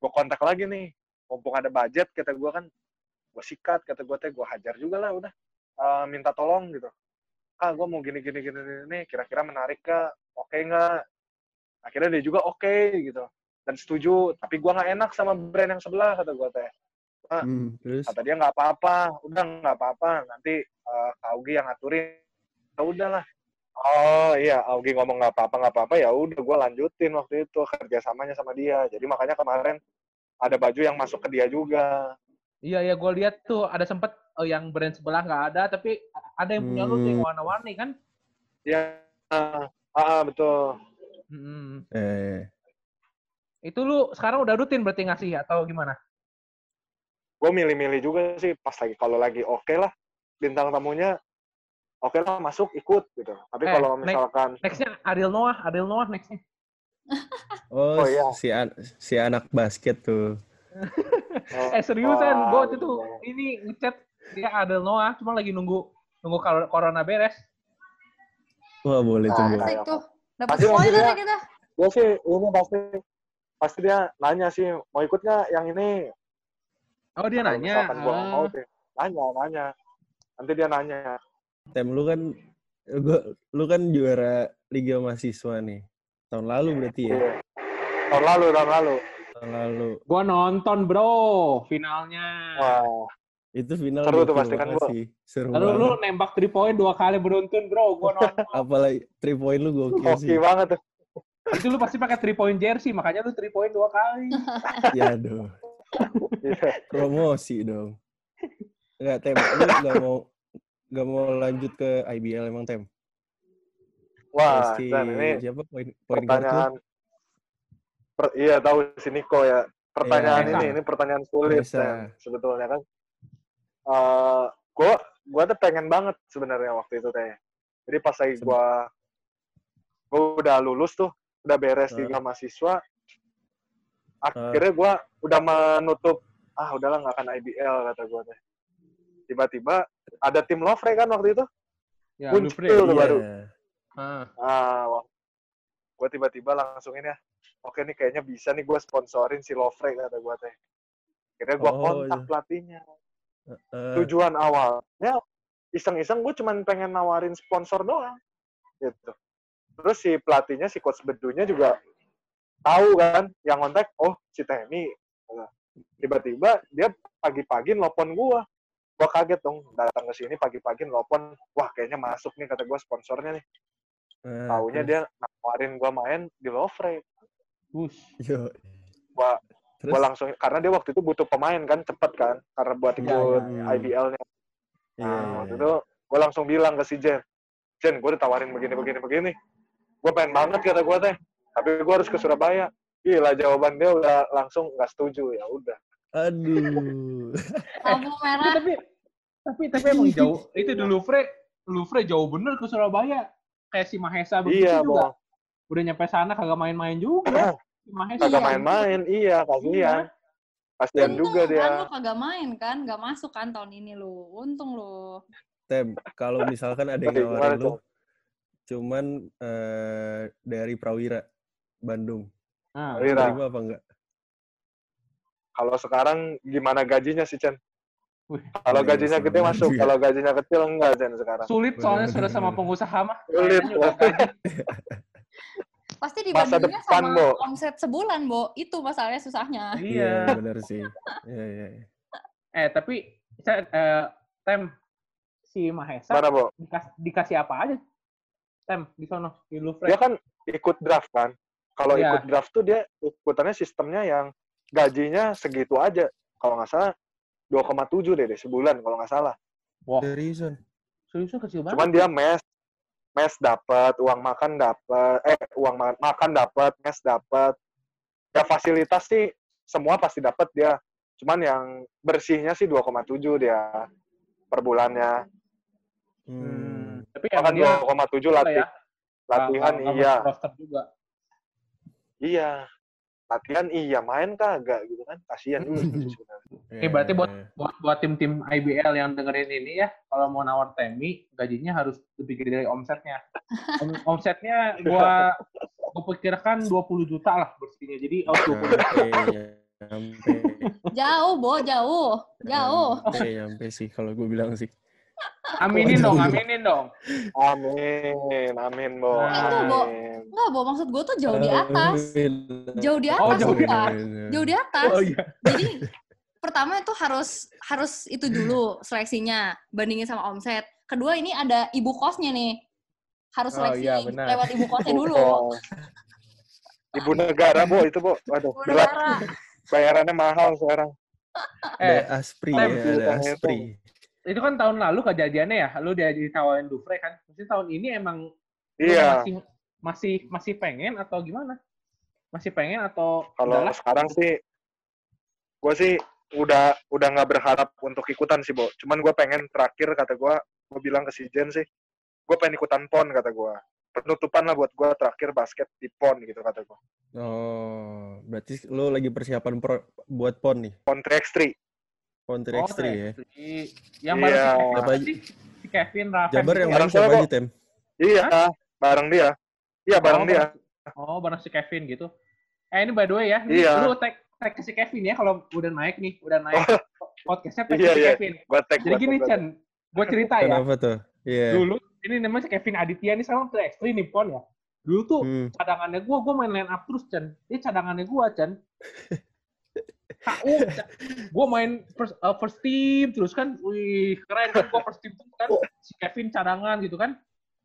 gua kontak lagi nih mumpung ada budget kata gua kan gua sikat kata gua teh gua hajar juga lah udah Eh, minta tolong gitu ah gua mau gini gini gini gini kira-kira menarik kah? Oke nggak? Akhirnya dia juga oke gitu. Dan setuju tapi gua nggak enak sama brand yang sebelah kata gua teh. Hmm, terus? kata dia nggak apa-apa udah nggak apa-apa nanti uh, Augie yang ngaturin ya udahlah. Oh iya Augie ngomong nggak apa-apa nggak apa-apa ya udah gue lanjutin waktu itu kerjasamanya sama dia. Jadi makanya kemarin ada baju yang masuk ke dia juga Iya ya, gue lihat tuh ada sempet eh, yang brand sebelah nggak ada, tapi ada yang punya lu tuh yang Hmm. warna-warni kan? ya ah, ah, betul Hmm. eh Itu lu sekarang udah rutin berarti ngasih atau gimana? gue milih-milih juga sih pas lagi kalau lagi oke lah bintang tamunya oke lah masuk ikut gitu tapi Eh, kalau next- misalkan Nextnya Ariel Noah, Ariel Noah nextnya. oh, Oh, iya. si an- si anak basket tuh. Oh, Eh seriusan, gue waktu itu ini ngechat dia Ariel Noah, cuma lagi nunggu nunggu corona beres. Wah, boleh tuh, Nah, Bu. Asik tuh. Dapat Pasti spoiler maksudnya- ya kita. Gue sih ini pasti pasti dia nanya sih mau ikut nggak yang ini Oh dia nanya. misalkan gua nggak mau Ah. deh nanya nanya nanti dia nanya Tem lu kan gua lu kan juara Liga Mahasiswa nih. Tahun lalu berarti ya. Iya. tahun lalu tahun lalu lalu. Gua nonton bro finalnya. wah Itu final Seru tuh gokil pasti kan, banget gua. sih. Seru Lalu lu banget. nembak 3 point dua kali beruntun bro, gua nonton. Apalagi 3 point lu gokil oke sih. banget tuh Itu lu pasti pakai 3 point jersey, makanya lu 3 point dua kali. Ya aduh. Iya. Promosi dong. Enggak, Tem. Lu nggak mau nggak mau lanjut ke IBL emang, Tem? wah si dan ini siapa poin poin guard lu? Per- iya tahu si Niko ya pertanyaan Iya. ini ini pertanyaan sulit Bisa. Sam, sebetulnya kan Eh gua gua tuh pengen banget sebenarnya waktu itu teh jadi pas lagi gua gua udah lulus tuh udah beres di Heeh. mahasiswa akhirnya gua udah menutup ah udahlah nggak akan IBL kata gua teh tiba-tiba ada tim Lovre kan waktu itu Ya, Muncul lu free. tuh Iya. baru. Ah. ah wah. gua tiba-tiba langsung ini ya oke nih kayaknya bisa nih gua sponsorin si Lovre kata gua teh. Akhirnya gua Oh, kontak iya. pelatihnya. Eh, tujuan awalnya iseng-iseng gue cuman pengen nawarin sponsor doang gitu. Terus si pelatihnya si coach bedunya juga tahu kan yang kontak oh si Temi. Tiba-tiba dia pagi-pagi nelpon gua. Gua kaget dong datang ke sini pagi-pagi nelpon wah kayaknya masuk nih kata gua sponsornya nih. Taunya dia nawarin gua main di Lovre Wush. Yo, gua terus gua langsung karena dia waktu itu butuh pemain kan cepet kan karena buat Iya, ikut iya, iya. IBL-nya iya, Nah, iya, waktu iya. itu gue langsung bilang ke si Jen, Jen, gue ditawarin begini, begini, begini. Gue pengen banget kata gue teh, tapi gue harus ke Surabaya. Gila, jawaban dia udah langsung nggak setuju. Ya udah. Aduh. Lampu Tapi, merah. tapi tapi tapi emang jauh. Itu di Louvre, Louvre jauh bener ke Surabaya. Kayak si Mahesa begitu Iya, juga. mau Udah nyampe sana kagak main-main juga. Si Mahesa. kagak main-main. Iya, kasihan. Kasihan Untung juga kan dia. lu kagak main kan, gak masuk kan tahun ini lu. Untung lu. Tem, kalau misalkan ada yang nawarin lu, tuh? cuman eh, dari Prawira, Bandung. Nah, Prawira. Terima apa enggak? Kalau sekarang gimana gajinya sih, Chen? Kalau Iya, gajinya gede masuk, juga. kalau gajinya kecil enggak Jen sekarang. Sulit soalnya sudah sama pengusaha mah. Sulit. Pasti Masa dibandingnya depan, sama Bo. omset sebulan, Bo. Itu masalahnya susahnya. Iya, Iya. benar sih. Iya, iya. iya. Eh, tapi saya eh, Tem si Mahesa Mana, Bo? dikas- dikasih apa aja? Tem di sono di Louvre. Dia kan ikut draft kan. Kalau Iya. ikut draft tuh dia ikutannya sistemnya yang gajinya segitu aja. Kalau nggak salah 2,7 deh, deh sebulan kalau nggak salah. Wah, Seriusan. seriusan kecil banget. Cuman dia mes, mes dapat, uang makan dapat, eh uang ma- makan dapat, mes dapat. Ya fasilitas sih semua pasti dapat dia. Cuman yang bersihnya sih 2,7 dia per bulannya. Hmm. Tapi Bahkan dia 2,7 apa latih, ya, latihan iya. juga. Iya. Latihan iya, main kagak gitu kan. Kasihan juga sih sebenarnya. Oke, berarti buat Iya, iya. buat buat tim-tim IBL yang dengerin ini ya, kalau mau nawar Temi, gajinya harus lebih gede dari omsetnya. Om- omsetnya gua gua perkirakan 20 juta lah bersihnya. Jadi oh, 20 juta. Nyampe. Jauh, Bo, jauh. Jauh. Nyampe, nyampe sih kalau gue bilang sih. Aminin dong, aminin dong. Amin, amin, Bo. Nah, itu, Bo. Enggak, Bo. Maksud gue tuh jauh di atas. Jauh di Oh, atas, jauh di atas. Jauh di atas. Oh iya. Jadi pertama itu harus harus itu dulu seleksinya bandingin sama omset. Kedua ini ada ibu kosnya nih. Harus Oh, seleksi iya, benar. lewat ibu kosnya dulu. Oh. Ibu negara, Bo, itu, Bo. Waduh, Ibu berat. negara. Bayarannya mahal sekarang. Eh, Aspri ya, ada Aspri. Itu kan tahun lalu kejadiannya ya, lu dia ditawarin Dufre kan. Mesti tahun ini emang Iya. masih masih masih pengen atau gimana? Masih pengen atau Kalau udahlah? sekarang sih, gue sih udah udah nggak berharap untuk ikutan sih, Bo. Cuman gue pengen terakhir kata gue, gue bilang ke si Jen sih, gue pengen ikutan pon kata gue. Penutupan lah buat gue terakhir basket di pon gitu kata gue. Oh, berarti lo lagi persiapan pro- buat PON nih? Pon 3x3. Oh, 3x3 ya? Yang Iya. baru si Kevin sih? Si Kevin, Raven. Jabar yang Bareng siapa aja, Tem? Iya, bareng dia. Iya, bareng Oh, dia. Oh, bareng si Kevin gitu. Eh, ini by the way ya, ini Iya. lu tag, tag ke si Kevin ya kalau udah naik nih, udah naik podcastnya tag Iya, ke si iya. Kevin. Tag, Jadi gua gini, Chan, gue cerita ya. Kenapa tuh? Iya. Dulu, ini namanya si Kevin Aditya nih sekarang tuh ekstri nih, Pon ya. Dulu tuh Hmm. cadangannya gue, gue main line up terus, Chan. Ini cadangannya gue, Chan. KU, gue main first, uh, first team terus kan, wih keren kan gue first team terus kan, si Kevin cadangan gitu kan,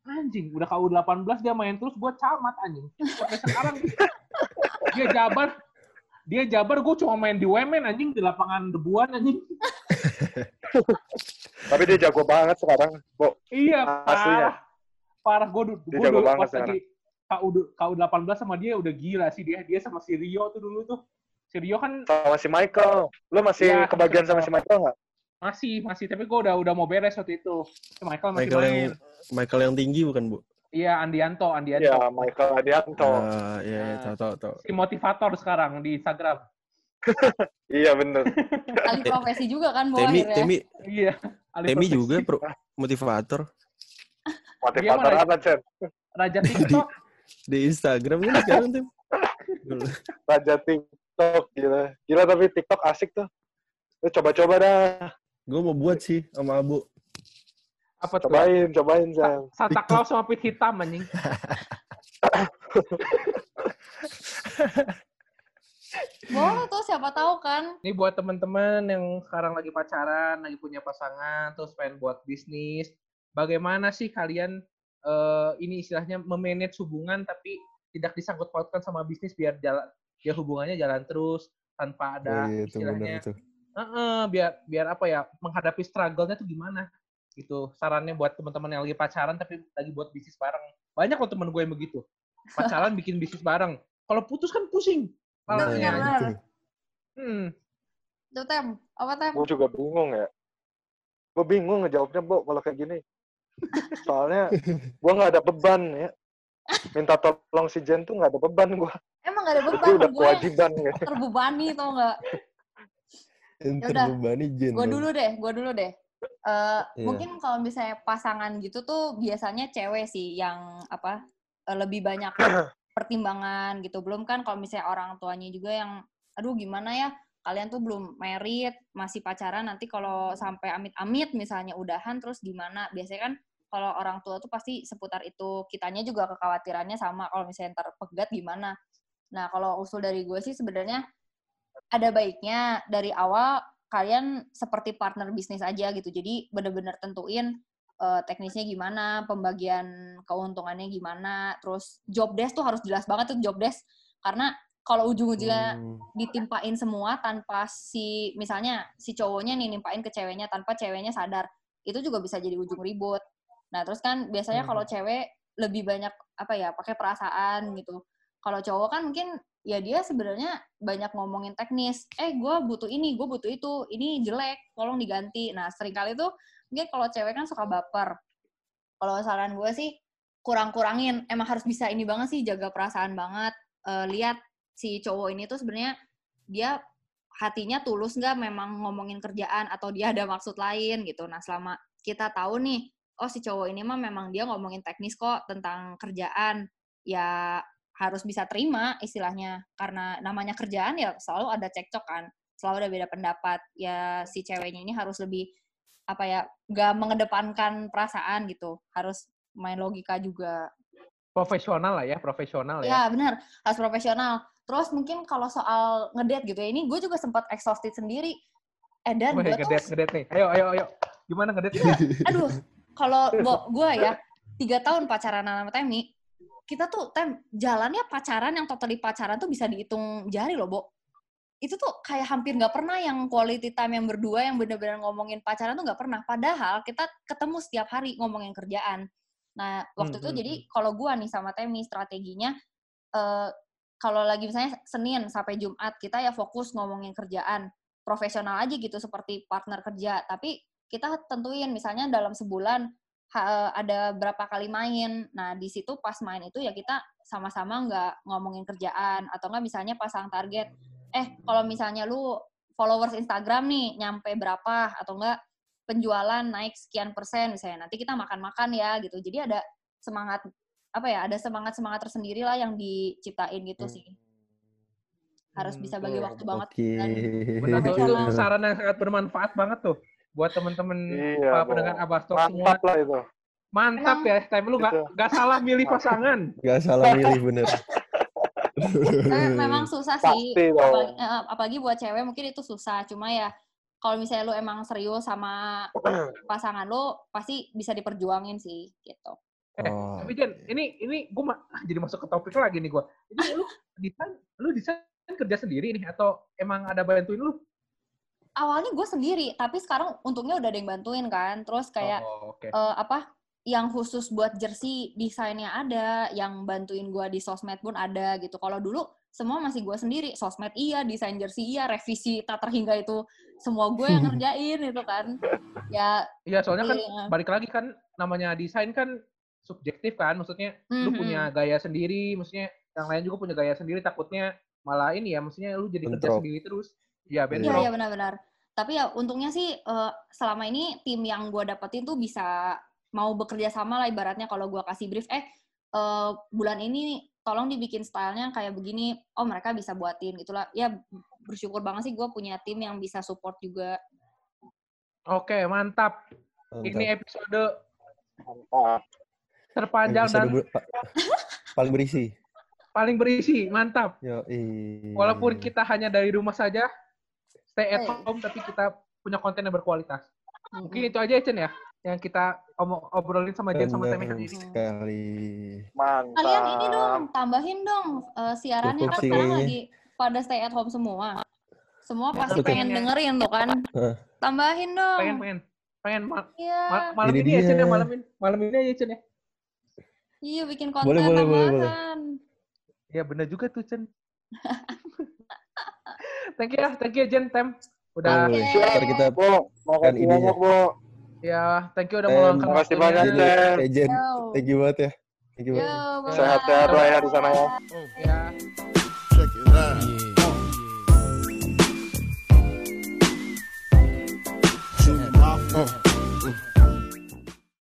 anjing udah KU 18 dia main terus gue camat anjing. Sampai sekarang dia jabar, dia jabar gue cuma main di Wemen anjing di lapangan debuan anjing. Tapi dia jago banget sekarang, Bo. Iya Aslinya. parah, parah gue gue dulu pas lagi KU KU 18 sama dia udah gila sih dia, dia sama si Rio tuh dulu tuh. Si Rio kan Sama si Michael. Lu masih Iya, kebagian sama si Michael nggak? Masih, masih. Tapi gue udah udah mau beres waktu itu. Si Michael masih Michael main. yang Michael yang tinggi bukan, Bu? Iya, Andianto, Andianto. Iya, Michael Adianto. Ah, iya, iya, tahu tahu tahu. Si motivator sekarang di Instagram. Iya, bener. Kali profesi juga kan, Bo, Temi, akhirnya. Temi, Iya. alih Temi profesi. juga pro- motivator Motivator apa, Chen? Raja TikTok. di Instagram kan sekarang. Dulu. Raja TikTok, gila. Gila tapi TikTok asik tuh. Lu coba-coba dah. Gue mau buat sih sama Abu. Apa tuh? Cobain, cobain, Chen. Santa Claus sama pit hitam anjing. Boleh tuh, siapa tahu kan. Ini buat teman-teman yang sekarang lagi pacaran, lagi punya pasangan, terus pengen buat bisnis. Bagaimana sih kalian eh, ini istilahnya memanage hubungan tapi tidak disangkut pautkan sama bisnis biar jalan biar hubungannya jalan terus tanpa ada Iya, itu istilahnya benar tuh. Heeh, biar biar apa ya menghadapi struggle-nya tuh gimana gitu sarannya buat teman-teman yang lagi pacaran tapi lagi buat bisnis bareng banyak loh temen gue yang begitu pacaran bikin bisnis bareng kalau putus kan pusing benar, Nah, benar. itu. hmm. Tuh, Tem. Apa, Tem? Gue juga bingung ya. Gue bingung ngejawabnya, Bo, kalau kayak gini. Soalnya gue nggak ada beban ya. Minta tolong si Jen tuh nggak ada beban gue. Emang gak ada beban, Itu udah gue kewajiban ya. terbebani tau nggak? Terbebani Jen. Gue dulu deh, gue dulu deh. Eh, Iya. Mungkin kalau misalnya pasangan gitu tuh biasanya cewek sih yang apa eh, lebih banyak pertimbangan gitu. Belum kan kalau misalnya orang tuanya juga yang, aduh gimana ya kalian tuh belum merit, masih pacaran, nanti kalau sampai amit-amit misalnya udahan terus gimana? Biasanya kan kalau orang tua tuh pasti seputar itu. Kitanya juga kekhawatirannya sama kalau misalnya ntar pegat gimana. Nah, kalau usul dari gue sih sebenarnya ada baiknya dari awal kalian seperti partner bisnis aja gitu. Jadi bener-bener tentuin uh, teknisnya gimana, pembagian keuntungannya gimana, terus job desk tuh harus jelas banget tuh job desk karena kalau ujung-ujungnya Hmm. ditimpain semua tanpa si misalnya si cowoknya nih nimpain ke ceweknya tanpa ceweknya sadar itu juga bisa jadi ujung ribut nah terus kan biasanya Hmm. kalau cewek lebih banyak apa ya pakai perasaan gitu. Kalau cowok kan mungkin ya dia sebenarnya banyak ngomongin teknis. Eh gue butuh ini gue butuh itu ini jelek tolong diganti. Nah sering kali tuh mungkin kalau cewek kan suka baper. Kalau saran gue sih kurang-kurangin. Emang harus bisa ini banget sih jaga perasaan banget. Eh, lihat si cowok ini tuh sebenarnya dia hatinya tulus nggak memang ngomongin kerjaan atau dia ada maksud lain gitu. Nah selama kita tahu nih, oh si cowok ini mah memang dia ngomongin teknis kok tentang kerjaan, ya harus bisa terima istilahnya karena namanya kerjaan ya selalu ada cekcok kan, selalu ada beda pendapat. Ya si ceweknya ini harus lebih apa ya nggak mengedepankan perasaan gitu, harus main logika juga. Profesional lah ya, profesional ya. Ya benar, harus profesional. Terus mungkin kalau soal ngedate gitu ya, ini gue juga sempat exhausted sendiri. Eh dan gue tuh, ngedate, ngedate nih. Ayo, ayo, ayo. Gimana ngedate? aduh, kalau gue ya tiga tahun pacaran sama Temi, kita tuh tem jalannya pacaran yang totally pacaran tuh bisa dihitung jari loh, Bo. Itu tuh kayak hampir nggak pernah yang quality time yang berdua yang bener-bener ngomongin pacaran tuh nggak pernah. Padahal kita ketemu setiap hari ngomongin kerjaan. Nah, waktu Hmm, itu hmm, jadi kalau gua nih sama Temi strateginya eh kalau lagi misalnya Senin sampai Jumat kita ya fokus ngomongin kerjaan profesional aja gitu seperti partner kerja tapi kita tentuin misalnya dalam sebulan ha- ada berapa kali main. Nah di situ pas main itu ya kita sama-sama nggak ngomongin kerjaan atau nggak misalnya pasang target. Eh kalau misalnya lu followers Instagram nih nyampe berapa atau enggak penjualan naik sekian persen misalnya nanti kita makan-makan ya gitu. Jadi ada semangat apa ya ada semangat semangat tersendiri lah yang diciptain gitu sih. Harus bisa bagi Hmm, waktu banget Oke. dan Benar Profesional. saran yang sangat bermanfaat banget tuh buat temen-temen Iya, pendengar Abastok semua. Mantap lah itu. Mantap Emang- ya, time lu gak, Gitu. gak salah milih pasangan. Gak salah milih bener. Eh, memang susah sih Pasti apalagi, eh, apalagi buat cewek mungkin itu susah cuma ya kalau misalnya lu emang serius sama pasangan lu pasti bisa diperjuangin sih gitu Eh, Oh, Tapi Jen, ini ini gue jadi masuk ke topik lagi nih gue. Ini lu desain, lu desain kerja sendiri nih atau emang ada bantuin lu? Awalnya gue sendiri tapi sekarang untungnya udah ada yang bantuin kan terus kayak Oh, oke. eh, apa yang khusus buat jersey desainnya ada yang bantuin gue di sosmed pun ada gitu kalau dulu semua masih gue sendiri sosmed iya desain jersey iya revisi tak terhingga itu semua gue yang ngerjain itu kan ya Iya, soalnya kan iya. balik lagi kan namanya desain kan subjektif kan, maksudnya lu Mhm. punya gaya sendiri, maksudnya yang lain juga punya gaya sendiri, takutnya malah ini ya, maksudnya lu jadi kerja Bentrok. sendiri terus. Iya, Iya, bentrok. iya benar-benar. Tapi ya untungnya sih eh, selama ini tim yang gue dapetin tuh bisa mau bekerja sama lah ibaratnya kalau gue kasih brief, eh eh, bulan ini tolong dibikin stylenya kayak begini, oh mereka bisa buatin gitulah. Ya bersyukur banget sih gue punya tim yang bisa support juga. Oke, mantap. Ini mantap. episode Mantap. terpanjang Episode dan ber- pa- paling berisi. paling berisi. Mantap. Yo, Walaupun kita hanya dari rumah saja, stay at home, tapi kita punya konten yang berkualitas. Mungkin itu aja, Chen ya, yang kita obrolin sama Jen sama Temi hari ini. sekali. Mantap. Kalian ini dong, tambahin dong eh, siarannya kan sekarang lagi pada stay at home semua. Semua pasti Cukup. pengen dengerin tuh kan. Tambahin dong. Pengen, pengen, pengen ma- Iya. ma- malam Ini ini, ya, Chen ya, malam ini, malam ini aja, Chen ya. Iya bikin konten Boleh, boleh, boleh, boleh. tambahan. Ya bener juga tuh, Chen. thank you ya, thank you Jen Tem. Udah. Oh, ntar kita Bo, makan ini ya. Ya, thank you udah mau waktunya. Terima kasih banyak eh, Jen. Hey, Jen. Thank you banget ya. Thank you banget. Sehat-sehat lah ya di sana ya. Oh, ya. Check it out. Oh. Yeah.